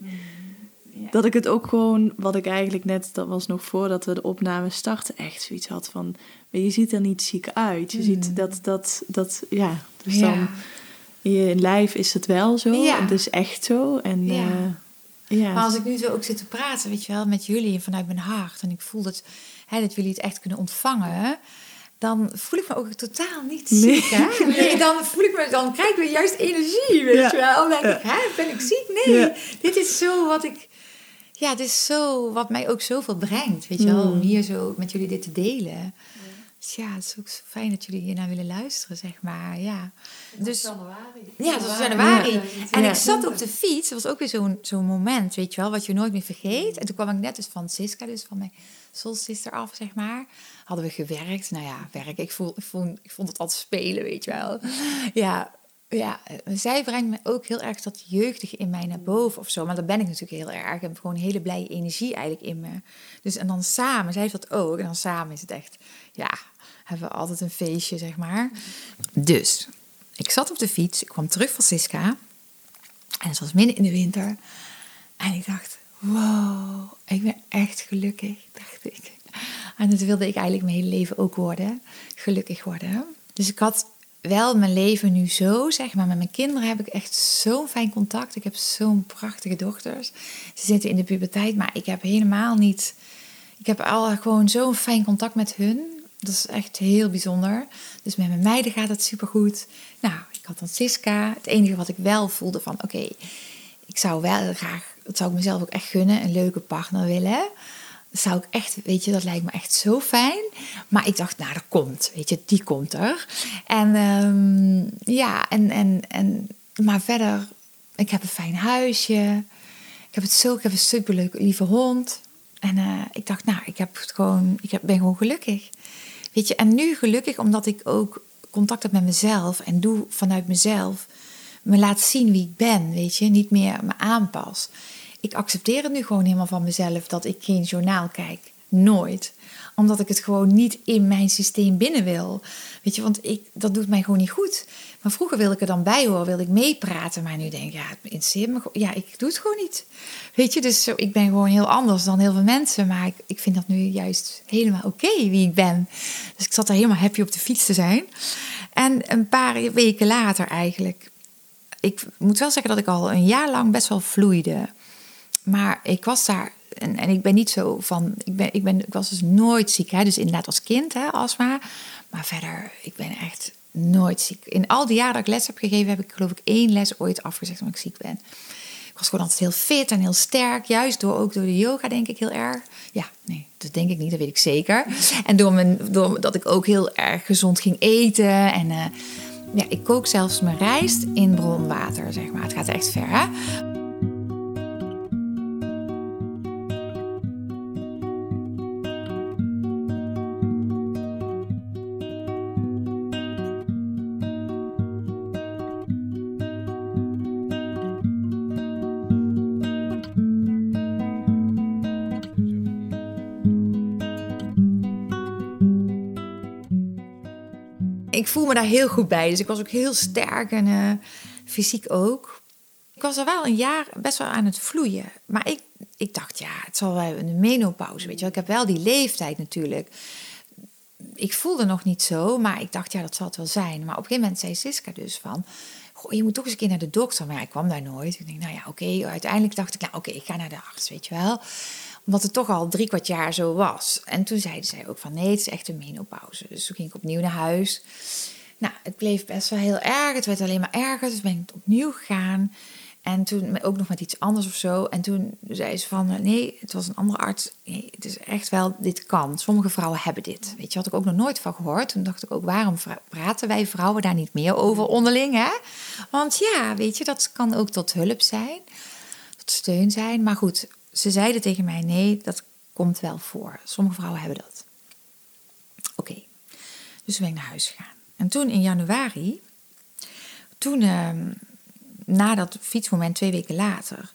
Dat ik het ook gewoon, wat ik eigenlijk net, dat was nog voordat we de opname starten, echt zoiets had van, maar je ziet er niet ziek uit. Je ziet dat, dat, dat, ja, dus Ja. dan, in je lijf is het wel zo, Ja. en het is echt zo. En Ja. ja, ja. Maar als ik nu zo ook zit te praten, weet je wel, met jullie vanuit mijn hart. En ik voel dat, hè, dat jullie het echt kunnen ontvangen. Dan voel ik me ook totaal niet Nee. ziek, hè? Nee, dan voel ik me, dan krijg ik weer juist energie, weet Ja. je wel. Dan denk ik, hè, ben ik ziek? Nee, Ja. dit is zo wat ik... Ja, dit is zo wat mij ook zoveel brengt, weet je wel. Om Mm. hier zo met jullie dit te delen. Dus ja, het is ook zo fijn dat jullie hier naar willen luisteren, zeg maar. Ja. Dus, januari. ja, dat was januari. Ja. En ik zat op de fiets. Dat was ook weer zo'n zo'n moment, weet je wel, wat je nooit meer vergeet. En toen kwam ik net dus van Siska, dus van mijn soul sister af, zeg maar. Hadden we gewerkt. Nou ja, werk. Ik, voel, ik, voel, ik vond het altijd spelen, weet je wel. Ja, ja, eh, zij brengt me ook heel erg dat jeugdige in mij naar boven of zo. Maar dat ben ik natuurlijk heel erg. Ik heb gewoon hele blije energie eigenlijk in me. Dus en dan samen, zij heeft dat ook. En dan samen is het echt, ja, hebben we altijd een feestje, zeg maar. Dus, ik zat op de fiets. Ik kwam terug van Siska. En het was midden in de winter. En ik dacht, wow, ik ben echt gelukkig, dacht ik. En dat wilde ik eigenlijk mijn hele leven ook worden. Gelukkig worden. Dus ik had wel mijn leven nu zo, zeg maar. Met mijn kinderen heb ik echt zo'n fijn contact. Ik heb zo'n prachtige dochters. Ze zitten in de puberteit, maar ik heb helemaal niet... Ik heb al gewoon zo'n fijn contact met hun. Dat is echt heel bijzonder. Dus met mijn meiden gaat het supergoed. Nou, ik had dan Siska. Het enige wat ik wel voelde van... Oké, ik zou wel graag... Dat zou ik mezelf ook echt gunnen. Een leuke partner willen. Zou ik echt... Weet je, dat lijkt me echt zo fijn. Maar ik dacht, nou, dat komt. Weet je, die komt er. En ehm, ja, en, en, en... Maar verder... Ik heb een fijn huisje. Ik heb het zo... Ik heb een superleuke, lieve hond. En eh, ik dacht, nou, ik heb het gewoon... Ik heb, ben gewoon gelukkig. Weet je, en nu gelukkig omdat ik ook contact heb met mezelf en doe vanuit mezelf, me laat zien wie ik ben, weet je, niet meer me aanpas. Ik accepteer het nu gewoon helemaal van mezelf dat ik geen journaal kijk. Nooit. Omdat ik het gewoon niet in mijn systeem binnen wil. Weet je, want ik, dat doet mij gewoon niet goed. Maar vroeger wilde ik er dan bij horen, wilde ik meepraten. Maar nu denk ik, ja, het interesseert me. Ja, ik doe het gewoon niet. Weet je, dus zo, ik ben gewoon heel anders dan heel veel mensen. Maar ik, ik vind dat nu juist helemaal oké wie ik ben. Dus ik zat er helemaal happy op de fiets te zijn. En een paar weken later eigenlijk. Ik moet wel zeggen dat ik al een jaar lang best wel vloeide. Maar ik was daar en, en ik ben niet zo van. Ik, ben, ik, ben, ik was dus nooit ziek. Hè? Dus inderdaad als kind, hè, astma. Maar verder, ik ben echt nooit ziek. In al die jaren dat ik les heb gegeven, heb ik geloof ik één les ooit afgezegd omdat ik ziek ben. Ik was gewoon altijd heel fit en heel sterk. Juist door, ook door de yoga, denk ik heel erg. Ja, nee, dat denk ik niet, dat weet ik zeker. En door, mijn, door dat ik ook heel erg gezond ging eten. En uh, ja, ik kook zelfs mijn rijst in bronwater, zeg maar. Het gaat echt ver, hè? Ik voel me daar heel goed bij. Dus ik was ook heel sterk en uh, fysiek ook. Ik was er wel een jaar best wel aan het vloeien. Maar ik, ik dacht, ja, het zal wel een menopauze, weet je wel. Ik heb wel die leeftijd natuurlijk. Ik voelde nog niet zo, maar ik dacht, ja, dat zal het wel zijn. Maar op een gegeven moment zei Siska dus van... Goh, je moet toch eens een keer naar de dokter. Maar ik kwam daar nooit. Ik denk, nou ja, oké. Uiteindelijk dacht ik, nou oké, ik ga naar de arts, weet je wel omdat het toch al drie kwart jaar zo was. En toen zeiden zij ook van nee, het is echt een menopauze. Dus toen ging ik opnieuw naar huis. Nou, het bleef best wel heel erg. Het werd alleen maar erger. Dus ben ik opnieuw gegaan. En toen ook nog met iets anders of zo. En toen zei ze van nee, het was een andere arts. Nee, het is echt wel, dit kan. Sommige vrouwen hebben dit. Weet je, had ik ook nog nooit van gehoord. Toen dacht ik ook, waarom praten wij vrouwen daar niet meer over onderling? Hè? Want ja, weet je, dat kan ook tot hulp zijn. Tot steun zijn. Maar goed, ze zeiden tegen mij: nee, dat komt wel voor. Sommige vrouwen hebben dat. Oké. Dus ben ik naar huis gegaan. En toen in januari toen, ehm, na dat fietsmoment, twee weken later,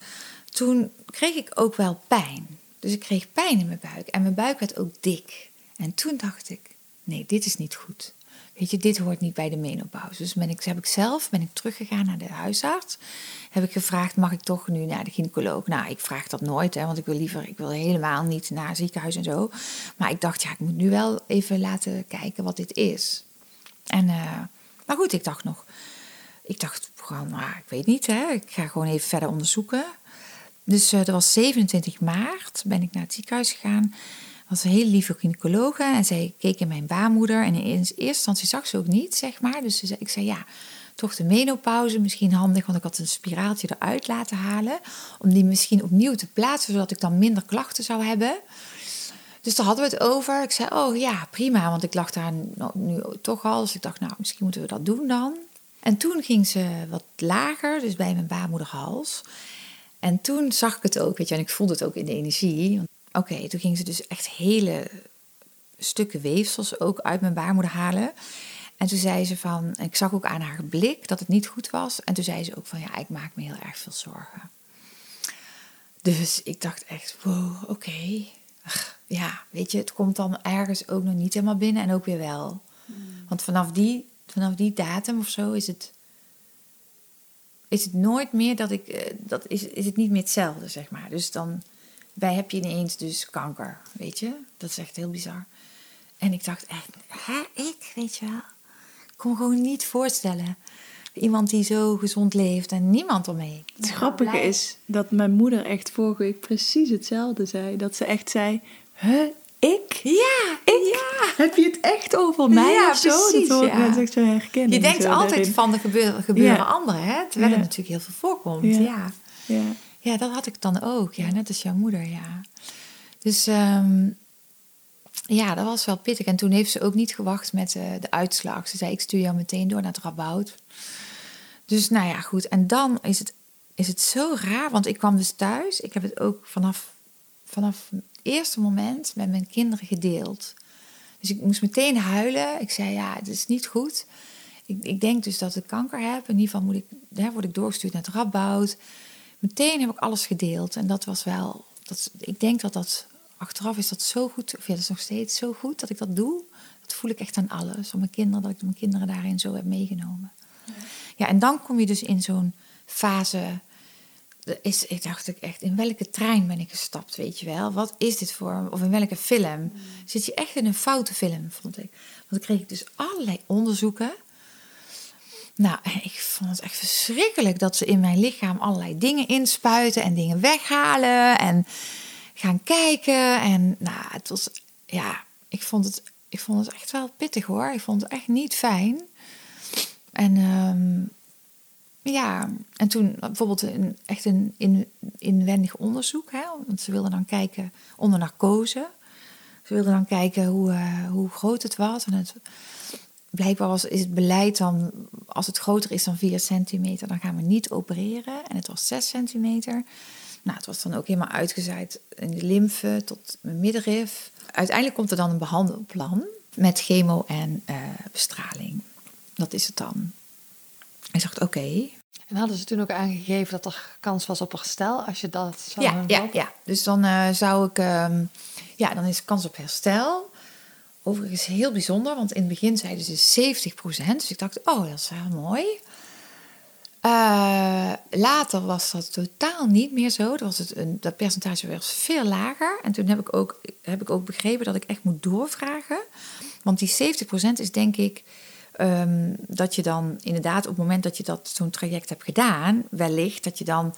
toen kreeg ik ook wel pijn. Dus ik kreeg pijn in mijn buik en mijn buik werd ook dik. En toen dacht ik, nee, dit is niet goed. Weet je, dit hoort niet bij de menopauze. Dus ben ik, heb ik zelf ben ik teruggegaan naar de huisarts. Heb ik gevraagd, mag ik toch nu naar de gynaecoloog? Nou, ik vraag dat nooit, hè, want ik wil liever, ik wil helemaal niet naar ziekenhuis en zo. Maar ik dacht, ja, ik moet nu wel even laten kijken wat dit is. En, uh, maar goed, ik dacht nog, ik dacht gewoon, nou, ik weet niet, hè, ik ga gewoon even verder onderzoeken. Dus uh, dat was 27 maart, ben ik naar het ziekenhuis gegaan was een hele lieve gynaecologe en zij keek in mijn baarmoeder. En in eerste instantie zag ze ook niet, zeg maar. Dus ik zei, ja, toch de menopauze misschien handig, want ik had een spiraaltje eruit laten halen. Om die misschien opnieuw te plaatsen, zodat ik dan minder klachten zou hebben. Dus daar hadden we het over. Ik zei, oh ja, prima, want ik lag daar nu toch al. Dus ik dacht, nou, misschien moeten we dat doen dan. En toen ging ze wat lager, dus bij mijn baarmoederhals. En toen zag ik het ook, weet je, en ik voelde het ook in de energie. Oké, toen ging ze dus echt hele stukken weefsels ook uit mijn baarmoeder halen. En toen zei ze van, ik zag ook aan haar blik dat het niet goed was. En toen zei ze ook van, ja, ik maak me heel erg veel zorgen. Dus ik dacht echt, wow, oké. Ja, weet je, het komt dan ergens ook nog niet helemaal binnen en ook weer wel. Hmm. Want vanaf die, vanaf die datum of zo is het, is het nooit meer dat ik, eh, dat is, is het niet meer hetzelfde, zeg maar. Dus dan bij heb je ineens dus kanker, weet je. Dat is echt heel bizar. En ik dacht echt, hè, ik, weet je wel. Ik kon gewoon niet voorstellen. Iemand die zo gezond leeft en niemand omheen. Het grappige is dat mijn moeder echt vorige week precies hetzelfde zei. Dat ze echt zei, huh, ik? Ja, ik? Ja. Heb je het echt over mij ja, of Precies, dat ja. echt zo herkennen. Je denkt altijd van de gebeuren, gebeuren anderen, hè? Terwijl het natuurlijk heel veel voorkomt. Ja. ja. Ja, dat had ik dan ook. Ja, net als jouw moeder, ja. Dus um, ja, dat was wel pittig. En toen heeft ze ook niet gewacht met uh, de uitslag. Ze zei, ik stuur jou meteen door naar het Rabout. Dus nou ja, goed. En dan is het, is het zo raar, want ik kwam dus thuis. Ik heb het ook vanaf, vanaf het eerste moment met mijn kinderen gedeeld. Dus ik moest meteen huilen. Ik zei, ja, het is niet goed. Ik, ik denk dus dat ik kanker heb. In ieder geval moet ik, hè, word ik doorgestuurd naar het meteen heb ik alles gedeeld. En dat was wel, dat, ik denk dat dat achteraf is dat zo goed, of ja, dat is nog steeds zo goed dat ik dat doe. Dat voel ik echt aan alles. Van mijn kinderen, dat ik mijn kinderen daarin zo heb meegenomen. Ja, ja en dan kom je dus in zo'n fase. Is, ik dacht ik echt, in welke trein ben ik gestapt, weet je wel? Wat is dit voor, of in welke film? Mm. Zit je echt in een foute film, vond ik. Want dan kreeg ik dus allerlei onderzoeken. Nou, ik vond het echt verschrikkelijk dat ze in mijn lichaam allerlei dingen inspuiten en dingen weghalen en gaan kijken. En nou, het was, ja, ik vond het, ik vond het echt wel pittig hoor. Ik vond het echt niet fijn. En um, ja, en toen bijvoorbeeld een, echt een in, inwendig onderzoek. Hè, want ze wilden dan kijken onder narcose. Ze wilden dan kijken hoe, uh, hoe groot het was. En het, blijkbaar was, is het beleid dan, als het groter is dan 4 centimeter, dan gaan we niet opereren. En het was 6 centimeter. Nou, het was dan ook helemaal uitgezaaid in de lymfe tot mijn middenrif. Uiteindelijk komt er dan een behandelplan met chemo en uh, bestraling. Dat is het dan. Ik dacht, oké. En hadden ze toen ook aangegeven dat er kans was op herstel als je dat zou ja, ja, ja, dus dan uh, zou ik, um, ja, dan is kans op herstel. Overigens heel bijzonder, want in het begin zeiden ze 70% Dus ik dacht, oh, dat is heel mooi. Uh, later was dat totaal niet meer zo. Dat, was het een, dat percentage was veel lager. En toen heb ik, ook, heb ik ook begrepen dat ik echt moet doorvragen. Want die 70% is denk ik um, dat je dan inderdaad op het moment dat je dat zo'n traject hebt gedaan, wellicht dat je dan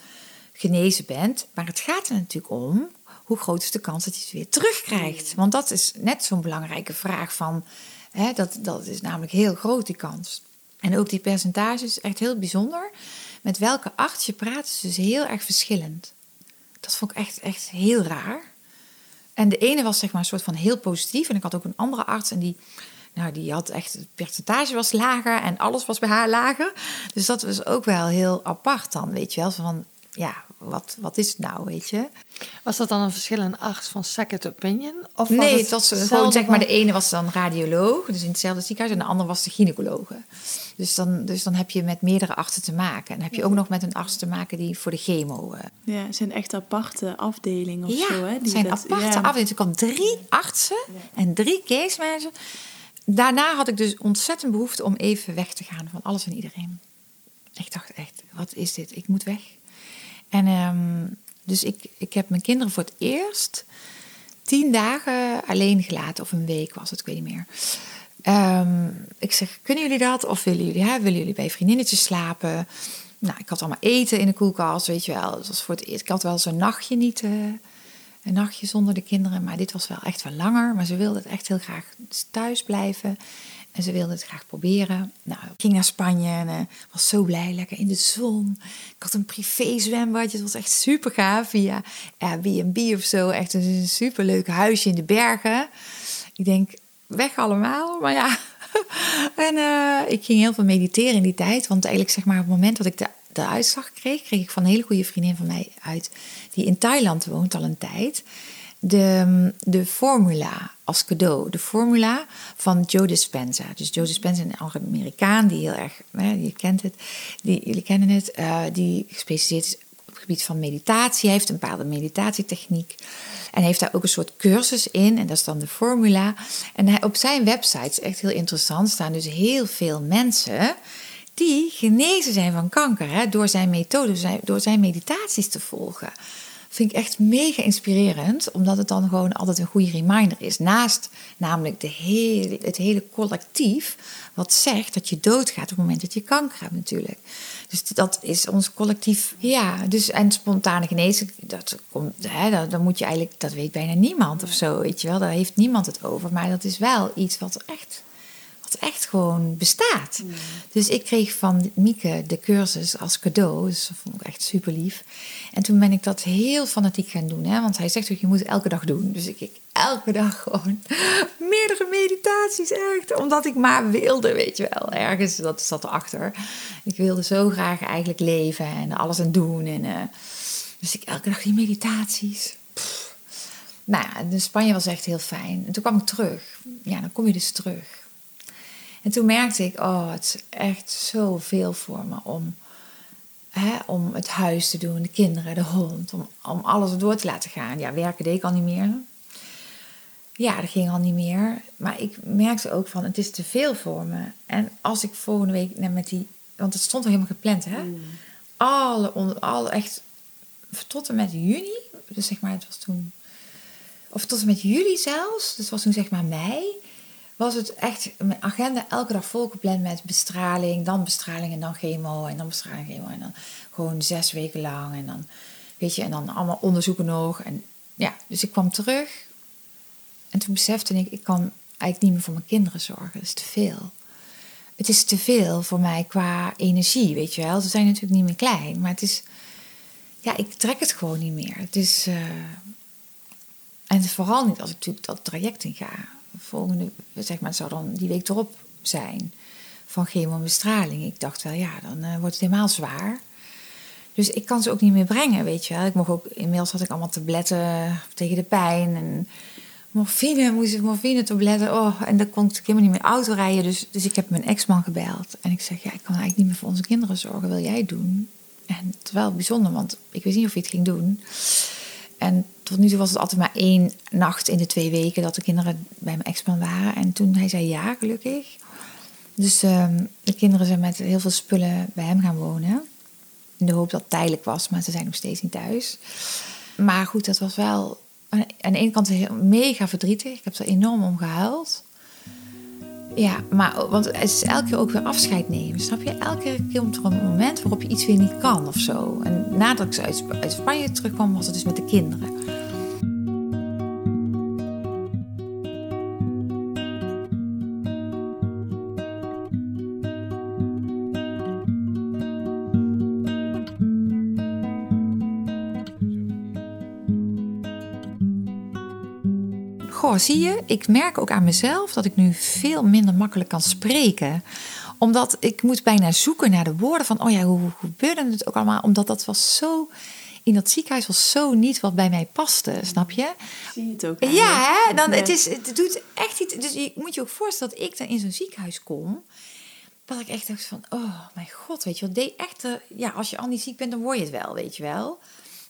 genezen bent. Maar het gaat er natuurlijk om hoe groot is de kans dat je het weer terugkrijgt? Want dat is net zo'n belangrijke vraag van, hè, dat, dat is namelijk heel groot die kans. En ook die percentages, echt heel bijzonder. Met welke arts je praat is dus heel erg verschillend. Dat vond ik echt, echt heel raar. En de ene was zeg maar een soort van heel positief. En ik had ook een andere arts en die, nou, die had echt, het percentage was lager en alles was bij haar lager. Dus dat was ook wel heel apart dan, weet je wel. Van, ja, wat, wat is het nou, weet je? Was dat dan een verschil in arts van second opinion? Of was nee, het was gewoon hetzelfde zeg maar, de ene was dan radioloog, dus in hetzelfde ziekenhuis, en de andere was de gynaecologe. Dus dan, dus dan heb je met meerdere artsen te maken. En dan heb je ook nog met een arts te maken die voor de chemo. eh, Ja, het zijn echt aparte afdelingen of ja, zo, hè? het die zijn dat- aparte ja. afdelingen. Er kwam drie artsen en drie case managers. Daarna had ik dus ontzettend behoefte om even weg te gaan van alles en iedereen. Ik dacht echt, wat is dit? Ik moet weg. En ehm, dus ik, ik heb mijn kinderen voor het eerst tien dagen alleen gelaten. Of een week was het, ik weet niet meer. Ehm, ik zeg, kunnen jullie dat? Of willen jullie, hè, willen jullie bij vriendinnetjes slapen? Nou, ik had allemaal eten in de koelkast, weet je wel. Het was voor het eerst. Ik had wel zo'n nachtje niet, eh, een nachtje zonder de kinderen. Maar dit was wel echt wel langer. Maar ze wilden het echt heel graag thuis blijven. En ze wilden het graag proberen. Nou, ik ging naar Spanje en eh, was zo blij, lekker in de zon. Ik had een privé zwembadje, het was echt super gaaf. Via Airbnb of zo, echt een superleuk huisje in de bergen. Ik denk, weg allemaal, maar ja. en eh, ik ging heel veel mediteren in die tijd. Want eigenlijk zeg maar op het moment dat ik de, de uitslag kreeg... kreeg ik van een hele goede vriendin van mij uit... die in Thailand woont al een tijd... de, de formula als cadeau. De formula van Joe Dispenza. Dus Joe Dispenza, een Amerikaan die heel erg... Je kent het, die, jullie kennen het... eh, die gespecialiseerd is op het gebied van meditatie. Hij heeft een bepaalde meditatietechniek... En heeft daar ook een soort cursus in. En dat is dan de formula. En hij, op zijn website, is echt heel interessant, staan dus heel veel mensen die genezen zijn van kanker. Hè, door zijn methode, zijn, door zijn meditaties te volgen. Vind ik echt mega inspirerend, omdat het dan gewoon altijd een goede reminder is. Naast namelijk de hele, het hele collectief, wat zegt dat je doodgaat op het moment dat je kanker hebt, natuurlijk. Dus dat is ons collectief. Ja, dus en spontane genezing, dat komt, hè, moet je eigenlijk, dat weet bijna niemand of zo, weet je wel. Daar heeft niemand het over. Maar dat is wel iets wat echt echt gewoon bestaat. Dus ik kreeg van Mieke de cursus als cadeau. Dus dat vond ik echt super lief. En toen ben ik dat heel fanatiek gaan doen. Hè? Want hij zegt ook, je moet het elke dag doen. Dus ik, ik elke dag gewoon meerdere meditaties. Echt. Omdat ik maar wilde, weet je wel. Ergens, dat zat erachter. Ik wilde zo graag eigenlijk leven en alles aan doen. En, eh, dus ik elke dag die meditaties. Pff. Nou ja, de Spanje was echt heel fijn. En toen kwam ik terug. Ja, dan kom je dus terug. En toen merkte ik, oh, het is echt zoveel voor me om, hè, om het huis te doen, de kinderen, de hond, om, om alles door te laten gaan. Ja, werken deed ik al niet meer. Ja, dat ging al niet meer. Maar ik merkte ook van, het is te veel voor me. En als ik volgende week nou, met die, want het stond al helemaal gepland, hè? Alle, onder, alle echt, tot en met juni, dus zeg maar, het was toen, of tot en met juli zelfs, dus het was toen zeg maar mei was het echt mijn agenda elke dag volgepland met bestraling, dan bestraling en dan chemo en dan bestraling chemo en dan gewoon zes weken lang en dan weet je en dan allemaal onderzoeken nog en ja, dus ik kwam terug en toen besefte ik ik kan eigenlijk niet meer voor mijn kinderen zorgen, dat is te veel. Het is te veel voor mij qua energie, weet je wel. Ze zijn natuurlijk niet meer klein, maar het is ja, ik trek het gewoon niet meer. Het is uh, en vooral niet als ik natuurlijk dat traject in ga volgende, zeg maar, het zou dan die week erop zijn van chemo en bestraling. Ik dacht wel, ja, dan uh, wordt het helemaal zwaar. Dus ik kan ze ook niet meer brengen, weet je wel. Ik mocht ook, inmiddels had ik allemaal tabletten tegen de pijn en morfine, moest ik morfine tabletten. Oh, en dan kon ik helemaal niet meer auto rijden. Dus, dus ik heb mijn ex-man gebeld en ik zeg, ja, ik kan eigenlijk niet meer voor onze kinderen zorgen. Wil jij doen? En het is wel bijzonder, want ik wist niet of hij het ging doen. En tot nu toe was het altijd maar één nacht in de twee weken dat de kinderen bij mijn ex-man waren. En toen hij zei ja, gelukkig. Dus um, de kinderen zijn met heel veel spullen bij hem gaan wonen. In de hoop dat het tijdelijk was, maar ze zijn nog steeds niet thuis. Maar goed, dat was wel aan de ene kant heel, mega verdrietig. Ik heb er enorm om gehuild. Ja, maar want het is elke keer ook weer afscheid nemen. Snap je? Elke keer komt er een moment waarop je iets weer niet kan of zo. En nadat ik uit, uit Spanje terugkwam, was het dus met de kinderen. Goh, zie je, ik merk ook aan mezelf dat ik nu veel minder makkelijk kan spreken Omdat ik moet bijna zoeken naar de woorden van, oh ja, hoe, hoe gebeurde het ook allemaal? Omdat dat was zo, in dat ziekenhuis was zo niet wat bij mij paste, snap je? Zie je het ook? Ja, hè? Dan, het, is, het doet echt iets. Dus je moet je ook voorstellen dat ik dan in zo'n ziekenhuis kom. Dat ik echt dacht van, oh mijn god, weet je wel. Deed echt, ja, als je al niet ziek bent, dan word je het wel, weet je wel.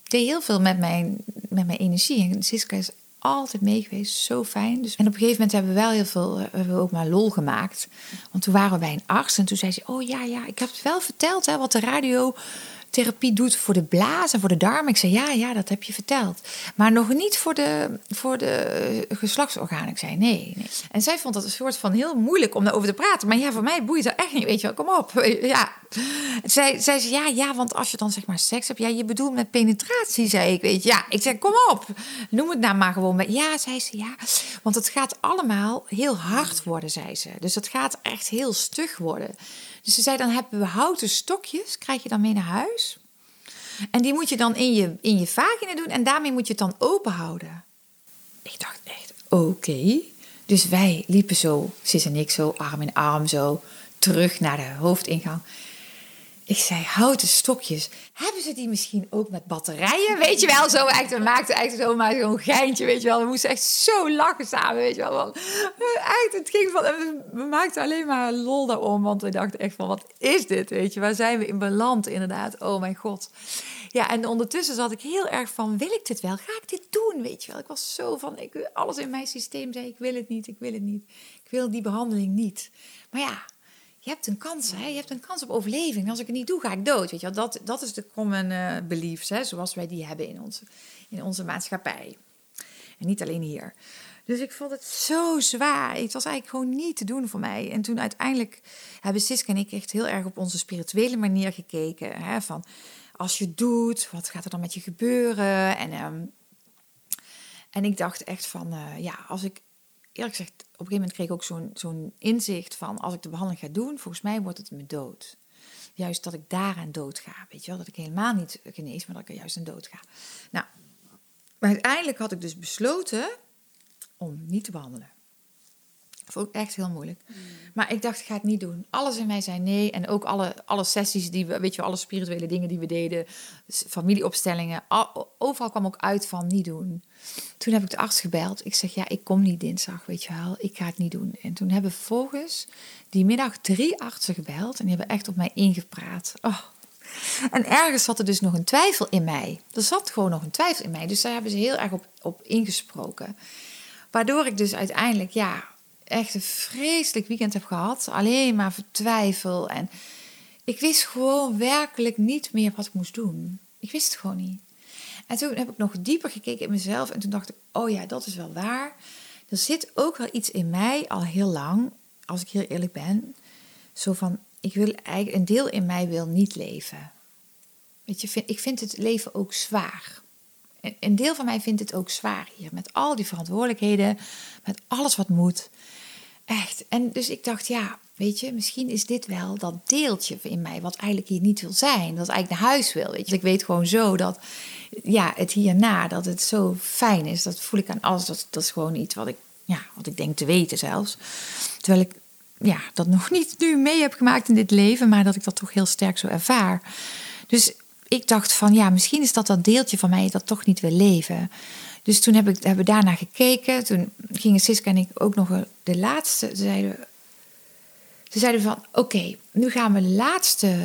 Ik deed heel veel met mijn, met mijn energie. En Siska is altijd mee geweest, zo fijn. Dus, en op een gegeven moment hebben we wel heel veel, eh, hebben we ook maar lol gemaakt. Want toen waren we bij een arts en toen zei ze, oh ja, ja, ik heb het wel verteld, hè, wat de radiotherapie doet voor de blaas en voor de darm. Ik zei, ja, ja, dat heb je verteld. Maar nog niet voor de, voor de eh, geslachtsorganen. Ik zei, nee, nee. En zij vond dat een soort van heel moeilijk om daarover te praten. Maar ja, voor mij boeit dat echt niet, weet je wel. Kom op, ja. Zij, zij zei, ja, ja, want als je dan zeg maar seks hebt... Ja, je bedoelt met penetratie, zei ik, weet je. Ja, ik zei, kom op, noem het nou maar gewoon. met- Ja, zei ze, ja. Want het gaat allemaal heel hard worden, zei ze. Dus het gaat echt heel stug worden. Dus ze zei, dan hebben we houten stokjes, krijg je dan mee naar huis. En die moet je dan in je, in je vagina doen en daarmee moet je het dan open houden. Ik dacht echt, oké. Dus wij liepen zo, Sis en ik zo, arm in arm zo, terug naar de hoofdingang. Ik zei, houten stokjes. Hebben ze die misschien ook met batterijen? Weet je wel, zo echt. We maakten echt zo maar zo'n geintje, weet je wel. We moesten echt zo lachen samen, weet je wel. Want, eh, het ging van, we maakten alleen maar lol daarom. Want we dachten echt van, wat is dit, weet je? Waar zijn we in beland, inderdaad? Oh mijn god. Ja, en ondertussen zat ik heel erg van, wil ik dit wel? Ga ik dit doen, weet je wel? Ik was zo van, ik, alles in mijn systeem zei, ik wil het niet, ik wil het niet. Ik wil die behandeling niet. Maar ja, je hebt een kans, hè? Je hebt een kans op overleving. Als ik het niet doe, ga ik dood. Weet je wel? Dat, dat is de common eh, beliefs, hè? zoals wij die hebben in onze, in onze maatschappij. En niet alleen hier. Dus ik vond het zo zwaar. Het was eigenlijk gewoon niet te doen voor mij. En toen uiteindelijk hebben Siska en ik echt heel erg op onze spirituele manier gekeken. Hè? Van als je doet, wat gaat er dan met je gebeuren? En, ehm, en ik dacht echt van, eh, ja, als ik eerlijk gezegd, op een gegeven moment kreeg ik ook zo'n zo'n inzicht van als ik de behandeling ga doen, volgens mij wordt het me dood. Juist dat ik daaraan dood ga. Weet je wel, dat ik helemaal niet genees, maar dat ik er juist aan dood ga. Nou, maar uiteindelijk had ik dus besloten om niet te behandelen. Vond ik echt heel moeilijk. Maar ik dacht, ik ga het niet doen. Alles in mij zei nee. En ook alle, alle sessies die we, weet je alle spirituele dingen die we deden, familieopstellingen, al- overal kwam ook uit van niet doen. Toen heb ik de arts gebeld. Ik zeg, ja, ik kom niet dinsdag, weet je wel. Ik ga het niet doen. En toen hebben vervolgens die middag drie artsen gebeld. En die hebben echt op mij ingepraat. Oh. En ergens zat er dus nog een twijfel in mij. Er zat gewoon nog een twijfel in mij. Dus daar hebben ze heel erg op, op ingesproken. Waardoor ik dus uiteindelijk, ja, echt een vreselijk weekend heb gehad. Alleen maar vertwijfel. En ik wist gewoon werkelijk niet meer wat ik moest doen. Ik wist het gewoon niet. En toen heb ik nog dieper gekeken in mezelf. En toen dacht ik, oh ja, dat is wel waar. Er zit ook wel iets in mij al heel lang, als ik heel eerlijk ben. Zo van, ik wil eigenlijk, een deel in mij wil niet leven. Weet je, vind- ik vind het leven ook zwaar. En Een deel van mij vindt het ook zwaar hier. Met al die verantwoordelijkheden, met alles wat moet. Echt. En dus ik dacht, ja, weet je, misschien is dit wel dat deeltje in mij wat eigenlijk hier niet wil zijn. Dat eigenlijk naar huis wil. Weet je. Ik weet gewoon zo dat, ja, het hierna, dat het zo fijn is. Dat voel ik aan alles. Dat, dat is gewoon iets wat ik, ja, wat ik denk te weten zelfs. Terwijl ik, ja, dat nog niet nu mee heb gemaakt in dit leven, maar dat ik dat toch heel sterk zo ervaar. Dus ik dacht van, ja, misschien is dat dat deeltje van mij dat toch niet wil leven. Dus toen heb ik, hebben we daarna gekeken. Toen gingen Siska en ik ook nog de laatste. Ze zeiden, ze zeiden van, oké, nu gaan we de laatste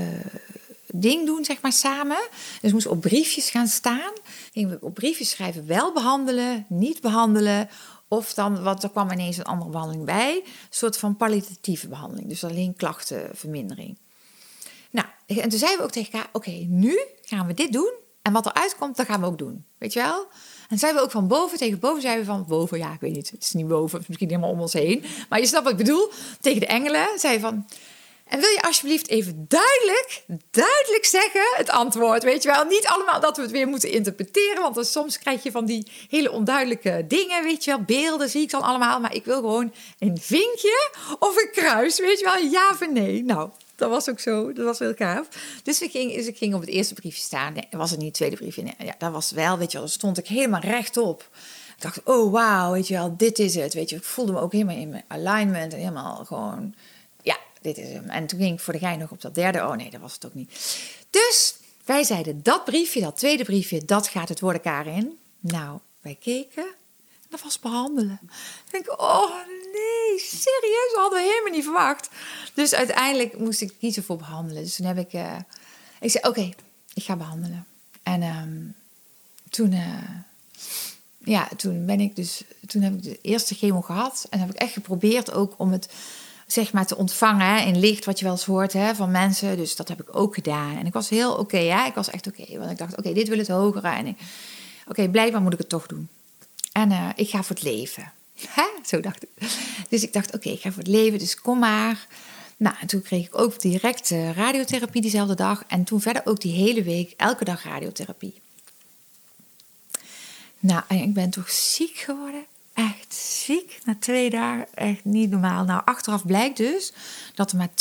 ding doen, zeg maar, samen. Dus we moesten op briefjes gaan staan. Gingen we op briefjes schrijven, wel behandelen, niet behandelen. Of dan, wat er kwam ineens een andere behandeling bij. Een soort van palliatieve behandeling. Dus alleen klachtenvermindering. Nou, en toen zeiden we ook tegen elkaar: oké, nu gaan we dit doen. En wat eruit komt, dat gaan we ook doen. Weet je wel? En zeiden we ook van boven tegen boven, zeiden we van boven, ja, ik weet niet, het is niet boven, het is misschien helemaal om ons heen. Maar je snapt wat ik bedoel. Tegen de engelen zei van. En wil je alsjeblieft even duidelijk, duidelijk zeggen het antwoord, weet je wel? Niet allemaal dat we het weer moeten interpreteren, want dan soms krijg je van die hele onduidelijke dingen, weet je wel? Beelden zie ik dan allemaal, maar ik wil gewoon een vinkje of een kruis, weet je wel? Ja of nee? Nou, dat was ook zo, dat was heel gaaf. Dus ik ging, dus ik ging op het eerste briefje staan, nee, was het niet het tweede briefje, nee, ja, dat was wel, weet je wel, stond ik helemaal rechtop. Ik dacht, oh wauw, weet je wel, dit is het, weet je. Ik voelde me ook helemaal in mijn alignment en helemaal gewoon ja, dit is hem. En toen ging ik voor de gein nog op dat derde. Oh nee, dat was het ook niet. Dus wij zeiden, dat briefje, dat tweede briefje, dat gaat het worden Karin. Nou, wij keken. Dat was behandelen. Ik denk, oh nee, serieus, dat hadden we helemaal niet verwacht. Dus uiteindelijk moest ik kiezen voor behandelen. Dus toen heb ik, uh, ik zei, oké, ik ga behandelen. En um, toen, uh, ja, toen ben ik dus, toen heb ik de eerste chemo gehad. En heb ik echt geprobeerd ook om het, zeg maar, te ontvangen in licht, wat je wel eens hoort hè, van mensen. Dus dat heb ik ook gedaan. En ik was heel oké, ja, ik was echt oké. want ik dacht, oké, dit wil het hogere. En oké, okay, blijkbaar moet ik het toch doen. En uh, ik ga voor het leven. Hè? Zo dacht ik. Dus ik dacht, oké, ik ga voor het leven, dus kom maar. Nou, en toen kreeg ik ook direct uh, radiotherapie diezelfde dag. En toen verder ook die hele week, elke dag radiotherapie. Nou, en ik ben toch ziek geworden. Echt ziek. Na twee dagen, echt niet normaal. Nou, achteraf blijkt dus dat er maar 20%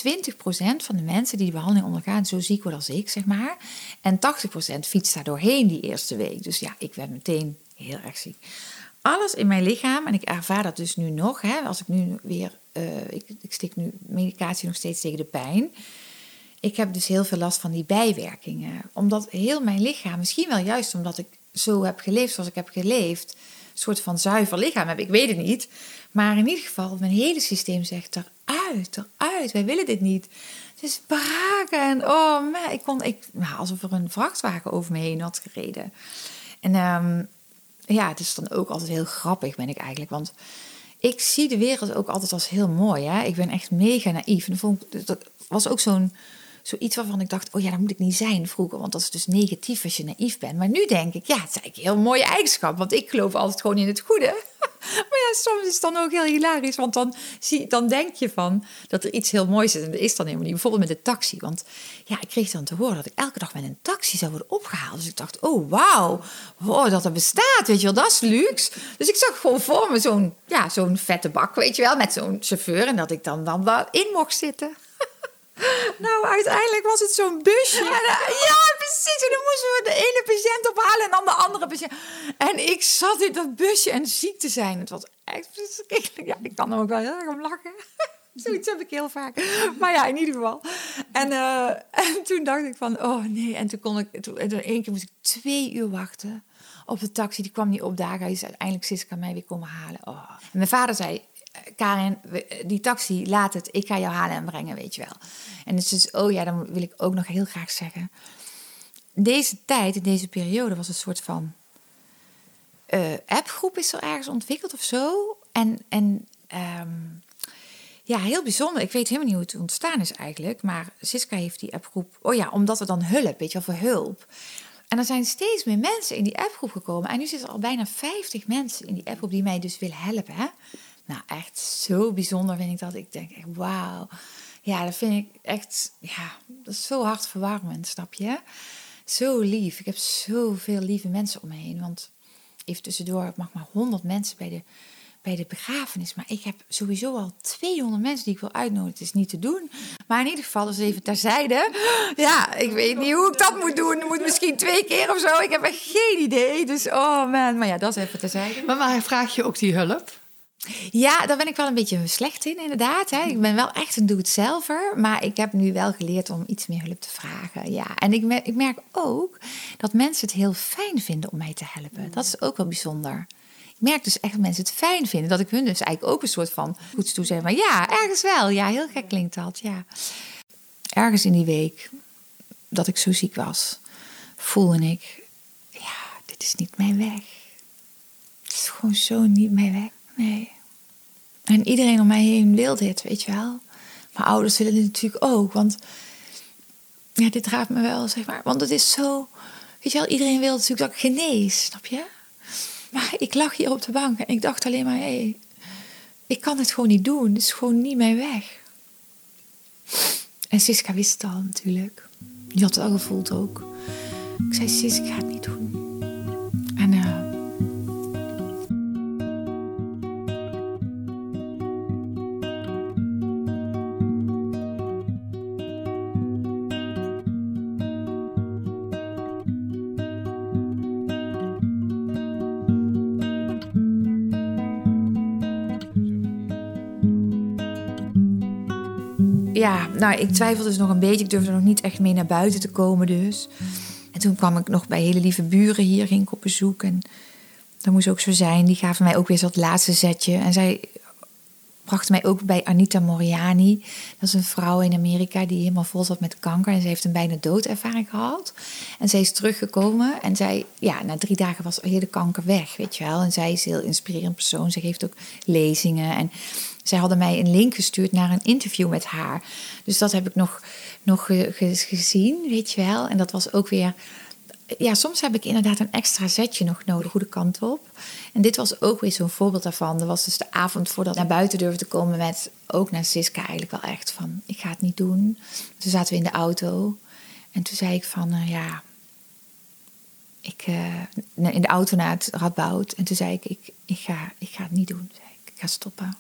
van de mensen die die behandeling ondergaan zo ziek worden als ik, zeg maar. En 80% fietst daar doorheen die eerste week. Dus ja, ik werd meteen heel erg ziek alles in mijn lichaam, en ik ervaar dat dus nu nog, hè, als ik nu weer, uh, ik, ik stik nu medicatie nog steeds tegen de pijn. Ik heb dus heel veel last van die bijwerkingen. Omdat heel mijn lichaam, misschien wel juist omdat ik zo heb geleefd zoals ik heb geleefd, een soort van zuiver lichaam heb, ik weet het niet. Maar in ieder geval, mijn hele systeem zegt eruit, eruit, wij willen dit niet. Het is braken en oh man, ik kon, ik, nou, alsof er een vrachtwagen over me heen had gereden. En um, ja, het is dan ook altijd heel grappig, ben ik eigenlijk. Want ik zie de wereld ook altijd als heel mooi. Hè? Ik ben echt mega naïef. En vond, dat was ook zo'n zoiets waarvan ik dacht, oh ja, dat moet ik niet zijn vroeger. Want dat is dus negatief als je naïef bent. Maar nu denk ik, ja, het is eigenlijk een heel mooie eigenschap. Want ik geloof altijd gewoon in het goede. Maar ja, soms is het dan ook heel hilarisch. Want dan, zie, dan denk je van dat er iets heel moois is. En dat is dan helemaal niet. Bijvoorbeeld met de taxi. Want ja, ik kreeg dan te horen dat ik elke dag met een taxi zou worden opgehaald. Dus ik dacht, oh wauw, wow, dat er bestaat. Weet je wel, dat is luxe. Dus ik zag gewoon voor me zo'n ja, zo'n vette bak, weet je wel. Met zo'n chauffeur. En dat ik dan, dan in mocht zitten. Nou, uiteindelijk was het zo'n busje. Ja, precies. En dan moesten we de ene patiënt ophalen en dan de andere patiënt. En ik zat in dat busje en ziek te zijn. Het was echt verschrikkelijk. Ja, ik kan er ook wel heel erg om lachen. Zoiets heb ik heel vaak. Maar ja, in ieder geval. En, uh, en toen dacht ik van, oh nee. En toen kon ik, toen, en één keer moest ik twee uur wachten op de taxi. Die kwam niet opdagen. Hij is uiteindelijk Siska mij weer komen halen. Oh. En mijn vader zei, Karin, die taxi, laat het. Ik ga jou halen en brengen, weet je wel. En het is dus, oh ja, dan wil ik ook nog heel graag zeggen. Deze tijd, in deze periode, was een soort van uh, appgroep is er ergens ontwikkeld of zo. En, en um, ja, heel bijzonder. Ik weet helemaal niet hoe het ontstaan is eigenlijk. Maar Siska heeft die appgroep, oh ja, omdat we dan hulp, weet je wel, voor hulp. En er zijn steeds meer mensen in die appgroep gekomen. En nu zitten er al bijna 50 mensen in die appgroep die mij dus willen helpen. Hè? Nou, echt zo bijzonder vind ik dat. Ik denk echt, wauw. Ja, dat vind ik echt, ja, dat is zo hartverwarmend, snap je? Zo lief. Ik heb zoveel lieve mensen om me heen. Want even tussendoor, mag maar 100 mensen bij de, bij de begrafenis. Maar ik heb sowieso al 200 mensen die ik wil uitnodigen. Het is niet te doen. Maar in ieder geval, dus even terzijde. Ja, ik weet niet hoe ik dat moet doen. Het moet misschien twee keer of zo. Ik heb echt geen idee. Dus, oh man. Maar ja, dat is even terzijde. Maar waar vraag je ook die hulp? Ja, daar ben ik wel een beetje slecht in, inderdaad. Hè. Ik ben wel echt een doe-het-zelver, maar ik heb nu wel geleerd om iets meer hulp te vragen. Ja, en ik ik merk ook dat mensen het heel fijn vinden om mij te helpen. Dat is ook wel bijzonder. Ik merk dus echt dat mensen het fijn vinden, dat ik hun dus eigenlijk ook een soort van goeds toe zeg. Maar ja, ergens wel. Ja, heel gek klinkt dat. Ja. Ergens in die week dat ik zo ziek was, voelde ik, ja, dit is niet mijn weg. Het is gewoon zo niet mijn weg. Nee. En iedereen om mij heen wil dit, weet je wel. Mijn ouders willen dit natuurlijk ook, want ja, dit raakt me wel, zeg maar. Want het is zo, weet je wel, iedereen wil natuurlijk dat ik genees, snap je? Maar ik lag hier op de bank en ik dacht alleen maar, hé, hey, ik kan het gewoon niet doen. Het is gewoon niet mijn weg. En Siska wist het al natuurlijk. Die had het al gevoeld ook. Ik zei, Sis, ik ga het niet doen. Ja, nou, ik twijfelde dus nog een beetje. Ik durfde nog niet echt mee naar buiten te komen dus. En toen kwam ik nog bij hele lieve buren hier, ging ik op bezoek. En dat moest ook zo zijn. Die gaven mij ook weer dat laatste zetje. En zij bracht mij ook bij Anita Moriani. Dat is een vrouw in Amerika die helemaal vol zat met kanker. En ze heeft een bijna doodervaring gehad. En zij is teruggekomen. En zij, ja, na drie dagen was de kanker weg, weet je wel. En zij is een heel inspirerend persoon. Ze geeft ook lezingen. En zij hadden mij een link gestuurd naar een interview met haar. Dus dat heb ik nog, nog gezien, weet je wel. En dat was ook weer ja, soms heb ik inderdaad een extra zetje nog nodig, goede kant op. En dit was ook weer zo'n voorbeeld daarvan. Er was dus de avond voordat ik naar buiten durfde te komen met ook naar Siska eigenlijk wel echt van, ik ga het niet doen. Toen zaten we in de auto en toen zei ik van, uh, ja, ik, uh, in de auto naar het Radboud. En toen zei ik, ik, ik, ga, ik ga het niet doen. Zei ik, ik ga stoppen.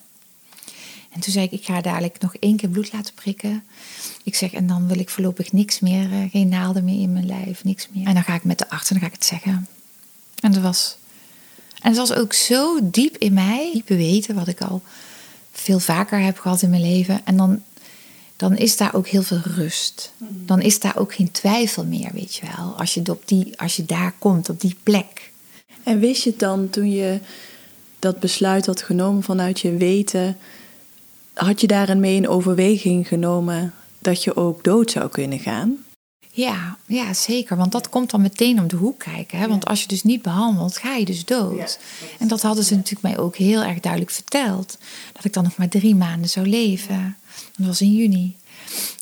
En toen zei ik, ik ga dadelijk nog één keer bloed laten prikken. Ik zeg, en dan wil ik voorlopig niks meer, uh, geen naalden meer in mijn lijf, niks meer. En dan ga ik met de arts en dan ga ik het zeggen. En dat was, en het was ook zo diep in mij, diep weten wat ik al veel vaker heb gehad in mijn leven. En dan, dan is daar ook heel veel rust. Dan is daar ook geen twijfel meer, weet je wel. Als je, op die, als je daar komt, op die plek. En wist je dan toen je dat besluit had genomen vanuit je weten had je daarin mee in overweging genomen dat je ook dood zou kunnen gaan? Ja, ja, zeker. Want dat komt dan meteen om de hoek kijken. Hè? Want als je dus niet behandelt, ga je dus dood. En dat hadden ze natuurlijk mij ook heel erg duidelijk verteld. Dat ik dan nog maar drie maanden zou leven. Dat was in juni.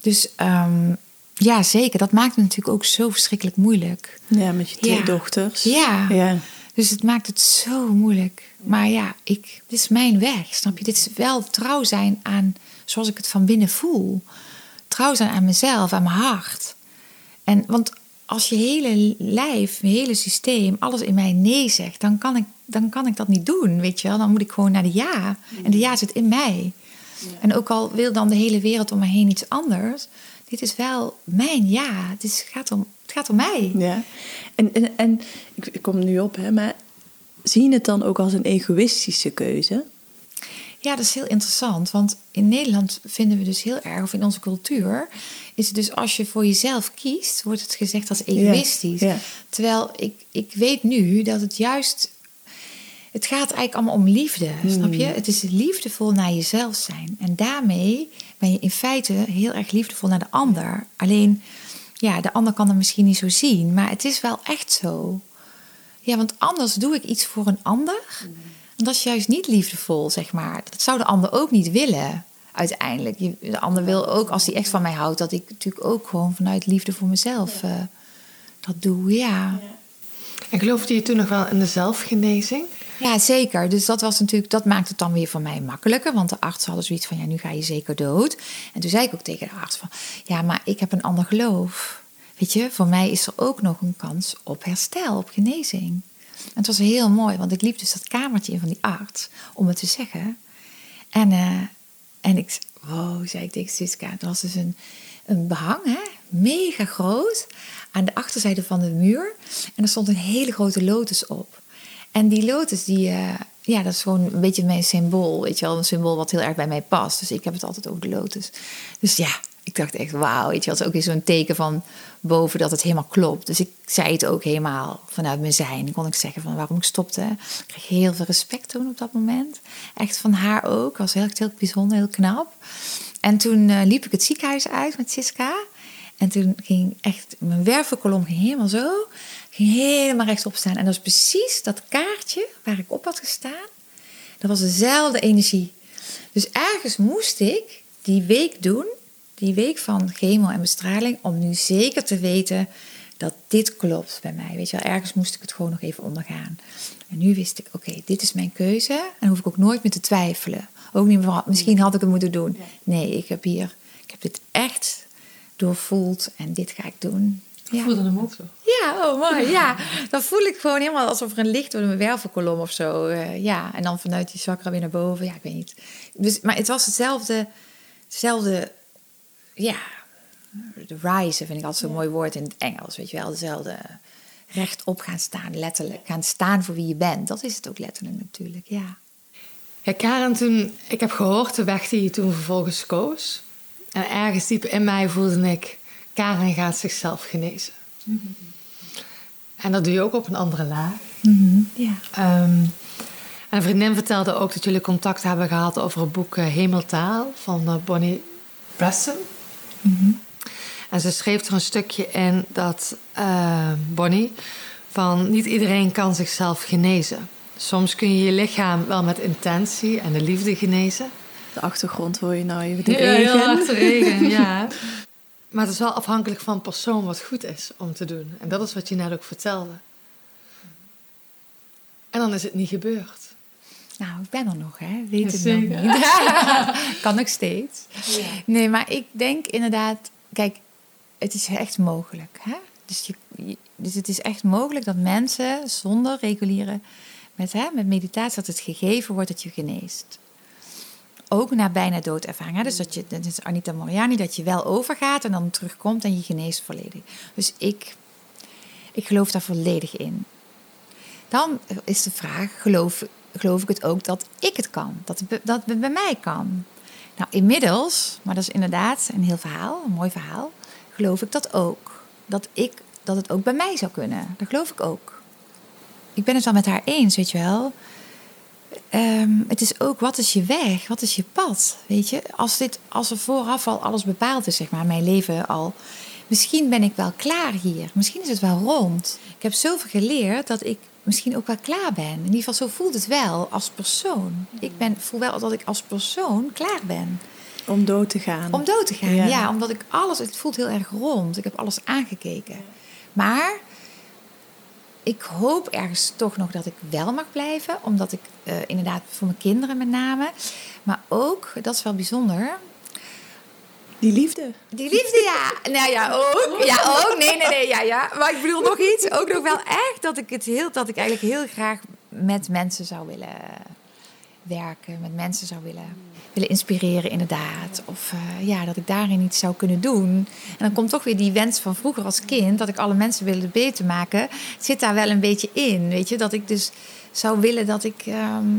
Dus um, ja, zeker. Dat maakt het natuurlijk ook zo verschrikkelijk moeilijk. Ja, met je twee dochters. Ja. ja. Dus het maakt het zo moeilijk. Maar ja, ik, dit is mijn weg, snap je? Dit is wel trouw zijn aan zoals ik het van binnen voel. Trouw zijn aan mezelf, aan mijn hart. En want als je hele lijf, je hele systeem, alles in mij nee zegt, dan kan ik, dan kan ik dat niet doen, weet je wel. Dan moet ik gewoon naar de ja. En de ja zit in mij. En ook al wil dan de hele wereld om me heen iets anders, dit is wel mijn ja. Het, is, gaat, om, het gaat om mij. Ja. En, en, en ik kom nu op, hè, maar zie je het dan ook als een egoïstische keuze? Ja, dat is heel interessant. Want in Nederland vinden we dus heel erg, of in onze cultuur, is het dus als je voor jezelf kiest, wordt het gezegd als egoïstisch. Terwijl ik, ik weet nu dat het juist. Het gaat eigenlijk allemaal om liefde, snap je? Hmm. Het is liefdevol naar jezelf zijn. En daarmee ben je in feite heel erg liefdevol naar de ander. Alleen, ja, de ander kan het misschien niet zo zien, maar het is wel echt zo. Ja, want anders doe ik iets voor een ander. En dat is juist niet liefdevol, zeg maar. Dat zou de ander ook niet willen, uiteindelijk. De ander wil ook, als hij echt van mij houdt, dat ik natuurlijk ook gewoon vanuit liefde voor mezelf uh, dat doe, ja. En geloofde je toen nog wel in de zelfgenezing? Ja, zeker. Dus dat was natuurlijk, dat maakt het dan weer voor mij makkelijker. Want de arts hadden zoiets van, ja, nu ga je zeker dood. En toen zei ik ook tegen de arts van, ja, maar ik heb een ander geloof. Je, voor mij is er ook nog een kans op herstel, op genezing. En het was heel mooi, want ik liep dus dat kamertje in van die arts om het te zeggen. En, uh, en ik, wow, zei ik tegen Siska, het was dus een, een behang, hè? mega groot, aan de achterzijde van de muur. En er stond een hele grote lotus op. En die lotus, die, uh, ja, dat is gewoon een beetje mijn symbool. Weet je wel, een symbool wat heel erg bij mij past. Dus ik heb het altijd over de lotus. Dus ja, ik dacht echt, wauw, weet je, is ook weer zo'n teken van boven dat het helemaal klopt. Dus ik zei het ook helemaal vanuit mijn zijn. Dan kon ik zeggen van waarom ik stopte. Ik kreeg heel veel respect toen op dat moment. Echt van haar ook. was heel, heel bijzonder, heel knap. En toen uh, liep ik het ziekenhuis uit met Siska. En toen ging echt, mijn wervelkolom ging helemaal zo. Ging helemaal rechtop staan. En dat was precies dat kaartje waar ik op had gestaan. Dat was dezelfde energie. Dus ergens moest ik die week doen die week van chemo en bestraling om nu zeker te weten dat dit klopt bij mij. Weet je wel, ergens moest ik het gewoon nog even ondergaan. En nu wist ik, oké, dit is mijn keuze. En hoef ik ook nooit meer te twijfelen. Ook niet meer, misschien had ik het moeten doen. Nee, ik heb hier, ik heb dit echt doorvoeld en dit ga ik doen. Ja. voelde hem ook zo. Ja, oh mooi. Ja, dan voel ik gewoon helemaal alsof er een licht door mijn wervelkolom of zo. Uh, ja, en dan vanuit die chakra weer naar boven. Ja, ik weet niet. Dus, maar het was hetzelfde, hetzelfde ja, de rise vind ik altijd zo'n mooi woord in het Engels. Weet je wel, dezelfde rechtop gaan staan, letterlijk. Gaan staan voor wie je bent. Dat is het ook letterlijk natuurlijk, ja. Ja, Karen, toen, ik heb gehoord de weg die je toen vervolgens koos. En ergens diep in mij voelde ik, Karen gaat zichzelf genezen. En dat doe je ook op een andere laag. Ja. Ehm, en een vriendin vertelde ook dat jullie contact hebben gehad over het boek eh, Hemeltaal van eh, Bonnie Preston. En ze schreef er een stukje in dat eh, Bonnie van niet iedereen kan zichzelf genezen. Soms kun je je lichaam wel met intentie en de liefde genezen. De achtergrond hoor je nou even de Ja, regen. heel hard regen, ja. Maar het is wel afhankelijk van de persoon wat goed is om te doen. En dat is wat je net ook vertelde. En dan is het niet gebeurd. Nou, ik ben er nog, hè? Weet het nog niet. kan nog steeds. Nee, maar ik denk inderdaad... Kijk, het is echt mogelijk, hè? Dus, je, je- dus het is echt mogelijk dat mensen zonder reguliere... Met, hè, met meditatie, dat het gegeven wordt dat je geneest. Ook na bijna doodervaring. Hè? Dus dat je, dat is Anita Moriani, dat je wel overgaat en dan terugkomt en je geneest volledig. Dus ik, ik geloof daar volledig in. Dan is de vraag, geloof, geloof ik het ook dat ik het kan? Dat het, dat bij mij kan? Nou, inmiddels, maar dat is inderdaad een heel verhaal, een mooi verhaal, geloof ik dat ook. Dat, ik, dat het ook bij mij zou kunnen. Dat geloof ik ook. Ik ben het wel met haar eens, weet je wel. Ehm, het is ook, wat is je weg? Wat is je pad? Weet je, als, dit, als er vooraf al alles bepaald is, zeg maar, mijn leven al. Misschien ben ik wel klaar hier. Misschien is het wel rond. Ik heb zoveel geleerd dat ik misschien ook wel klaar ben. In ieder geval, zo voelt het wel als persoon. Ik ben, voel wel dat ik als persoon klaar ben. Om dood te gaan. Om dood te gaan, Ja. ja. Omdat ik alles, het voelt heel erg rond. Ik heb alles aangekeken. Maar ik hoop ergens toch nog dat ik wel mag blijven. Omdat ik eh, inderdaad voor mijn kinderen met name. Maar ook, dat is wel bijzonder. Die liefde. Die liefde, ja. Nou ja, ook. Ja, ook. Nee, nee, nee. Ja, ja. Maar ik bedoel nog iets. Ook nog wel echt dat ik het heel, dat ik eigenlijk heel graag met mensen zou willen werken. Met mensen zou willen, willen inspireren, inderdaad. Of eh, ja, dat ik daarin iets zou kunnen doen. En dan komt toch weer die wens van vroeger als kind. Dat ik alle mensen wilde beter maken. Het zit daar wel een beetje in, weet je. Dat ik dus zou willen dat ik... ehm,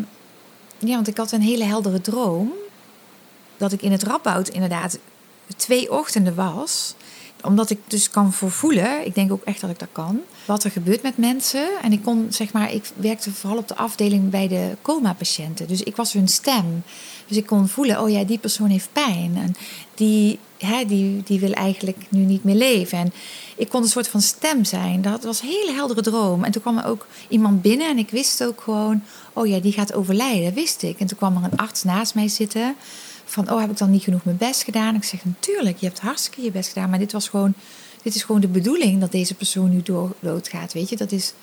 ja, want ik had een hele heldere droom. Dat ik in het Radboud inderdaad twee ochtenden was. Omdat ik dus kan voorvoelen, ik denk ook echt dat ik dat kan, wat er gebeurt met mensen. En ik kon, zeg maar, ik werkte vooral op de afdeling bij de coma-patiënten. Dus ik was hun stem. Dus ik kon voelen, oh ja, die persoon heeft pijn. En die, hè, die, die wil eigenlijk nu niet meer leven. En ik kon een soort van stem zijn. Dat was een hele heldere droom. En toen kwam er ook iemand binnen en ik wist ook gewoon, oh ja, die gaat overlijden, wist ik. En toen kwam er een arts naast mij zitten van, oh, heb ik dan niet genoeg mijn best gedaan? Ik zeg, natuurlijk, je hebt hartstikke je best gedaan, maar dit was gewoon, dit is gewoon de bedoeling dat deze persoon nu doodgaat, weet je? Dat is,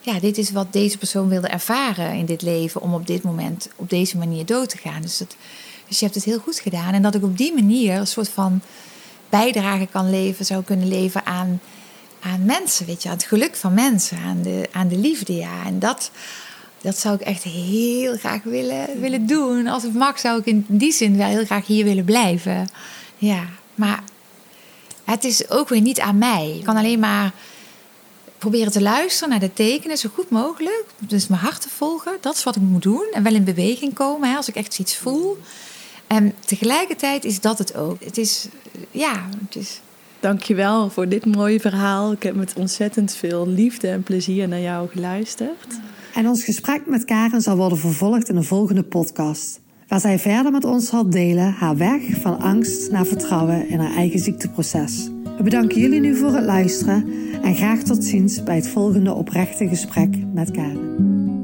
ja, dit is wat deze persoon wilde ervaren in dit leven, om op dit moment op deze manier dood te gaan. Dus, dus je hebt het heel goed gedaan. En dat ik op die manier een soort van bijdrage kan leven, zou kunnen leven aan, aan mensen, weet je, aan het geluk van mensen, aan de, aan de liefde, ja. En dat, dat zou ik echt heel graag willen, willen doen. Als het mag, zou ik in die zin wel heel graag hier willen blijven. Ja, maar het is ook weer niet aan mij. Ik kan alleen maar proberen te luisteren naar de tekenen zo goed mogelijk. Dus mijn hart te volgen, dat is wat ik moet doen. En wel in beweging komen hè, als ik echt iets voel. En tegelijkertijd is dat het ook. Het is, ja, het is... Dankjewel voor dit mooie verhaal. Ik heb met ontzettend veel liefde en plezier naar jou geluisterd. En ons gesprek met Karen zal worden vervolgd in de volgende podcast. Waar zij verder met ons zal delen haar weg van angst naar vertrouwen in haar eigen ziekteproces. We bedanken jullie nu voor het luisteren en graag tot ziens bij het volgende oprechte gesprek met Karen.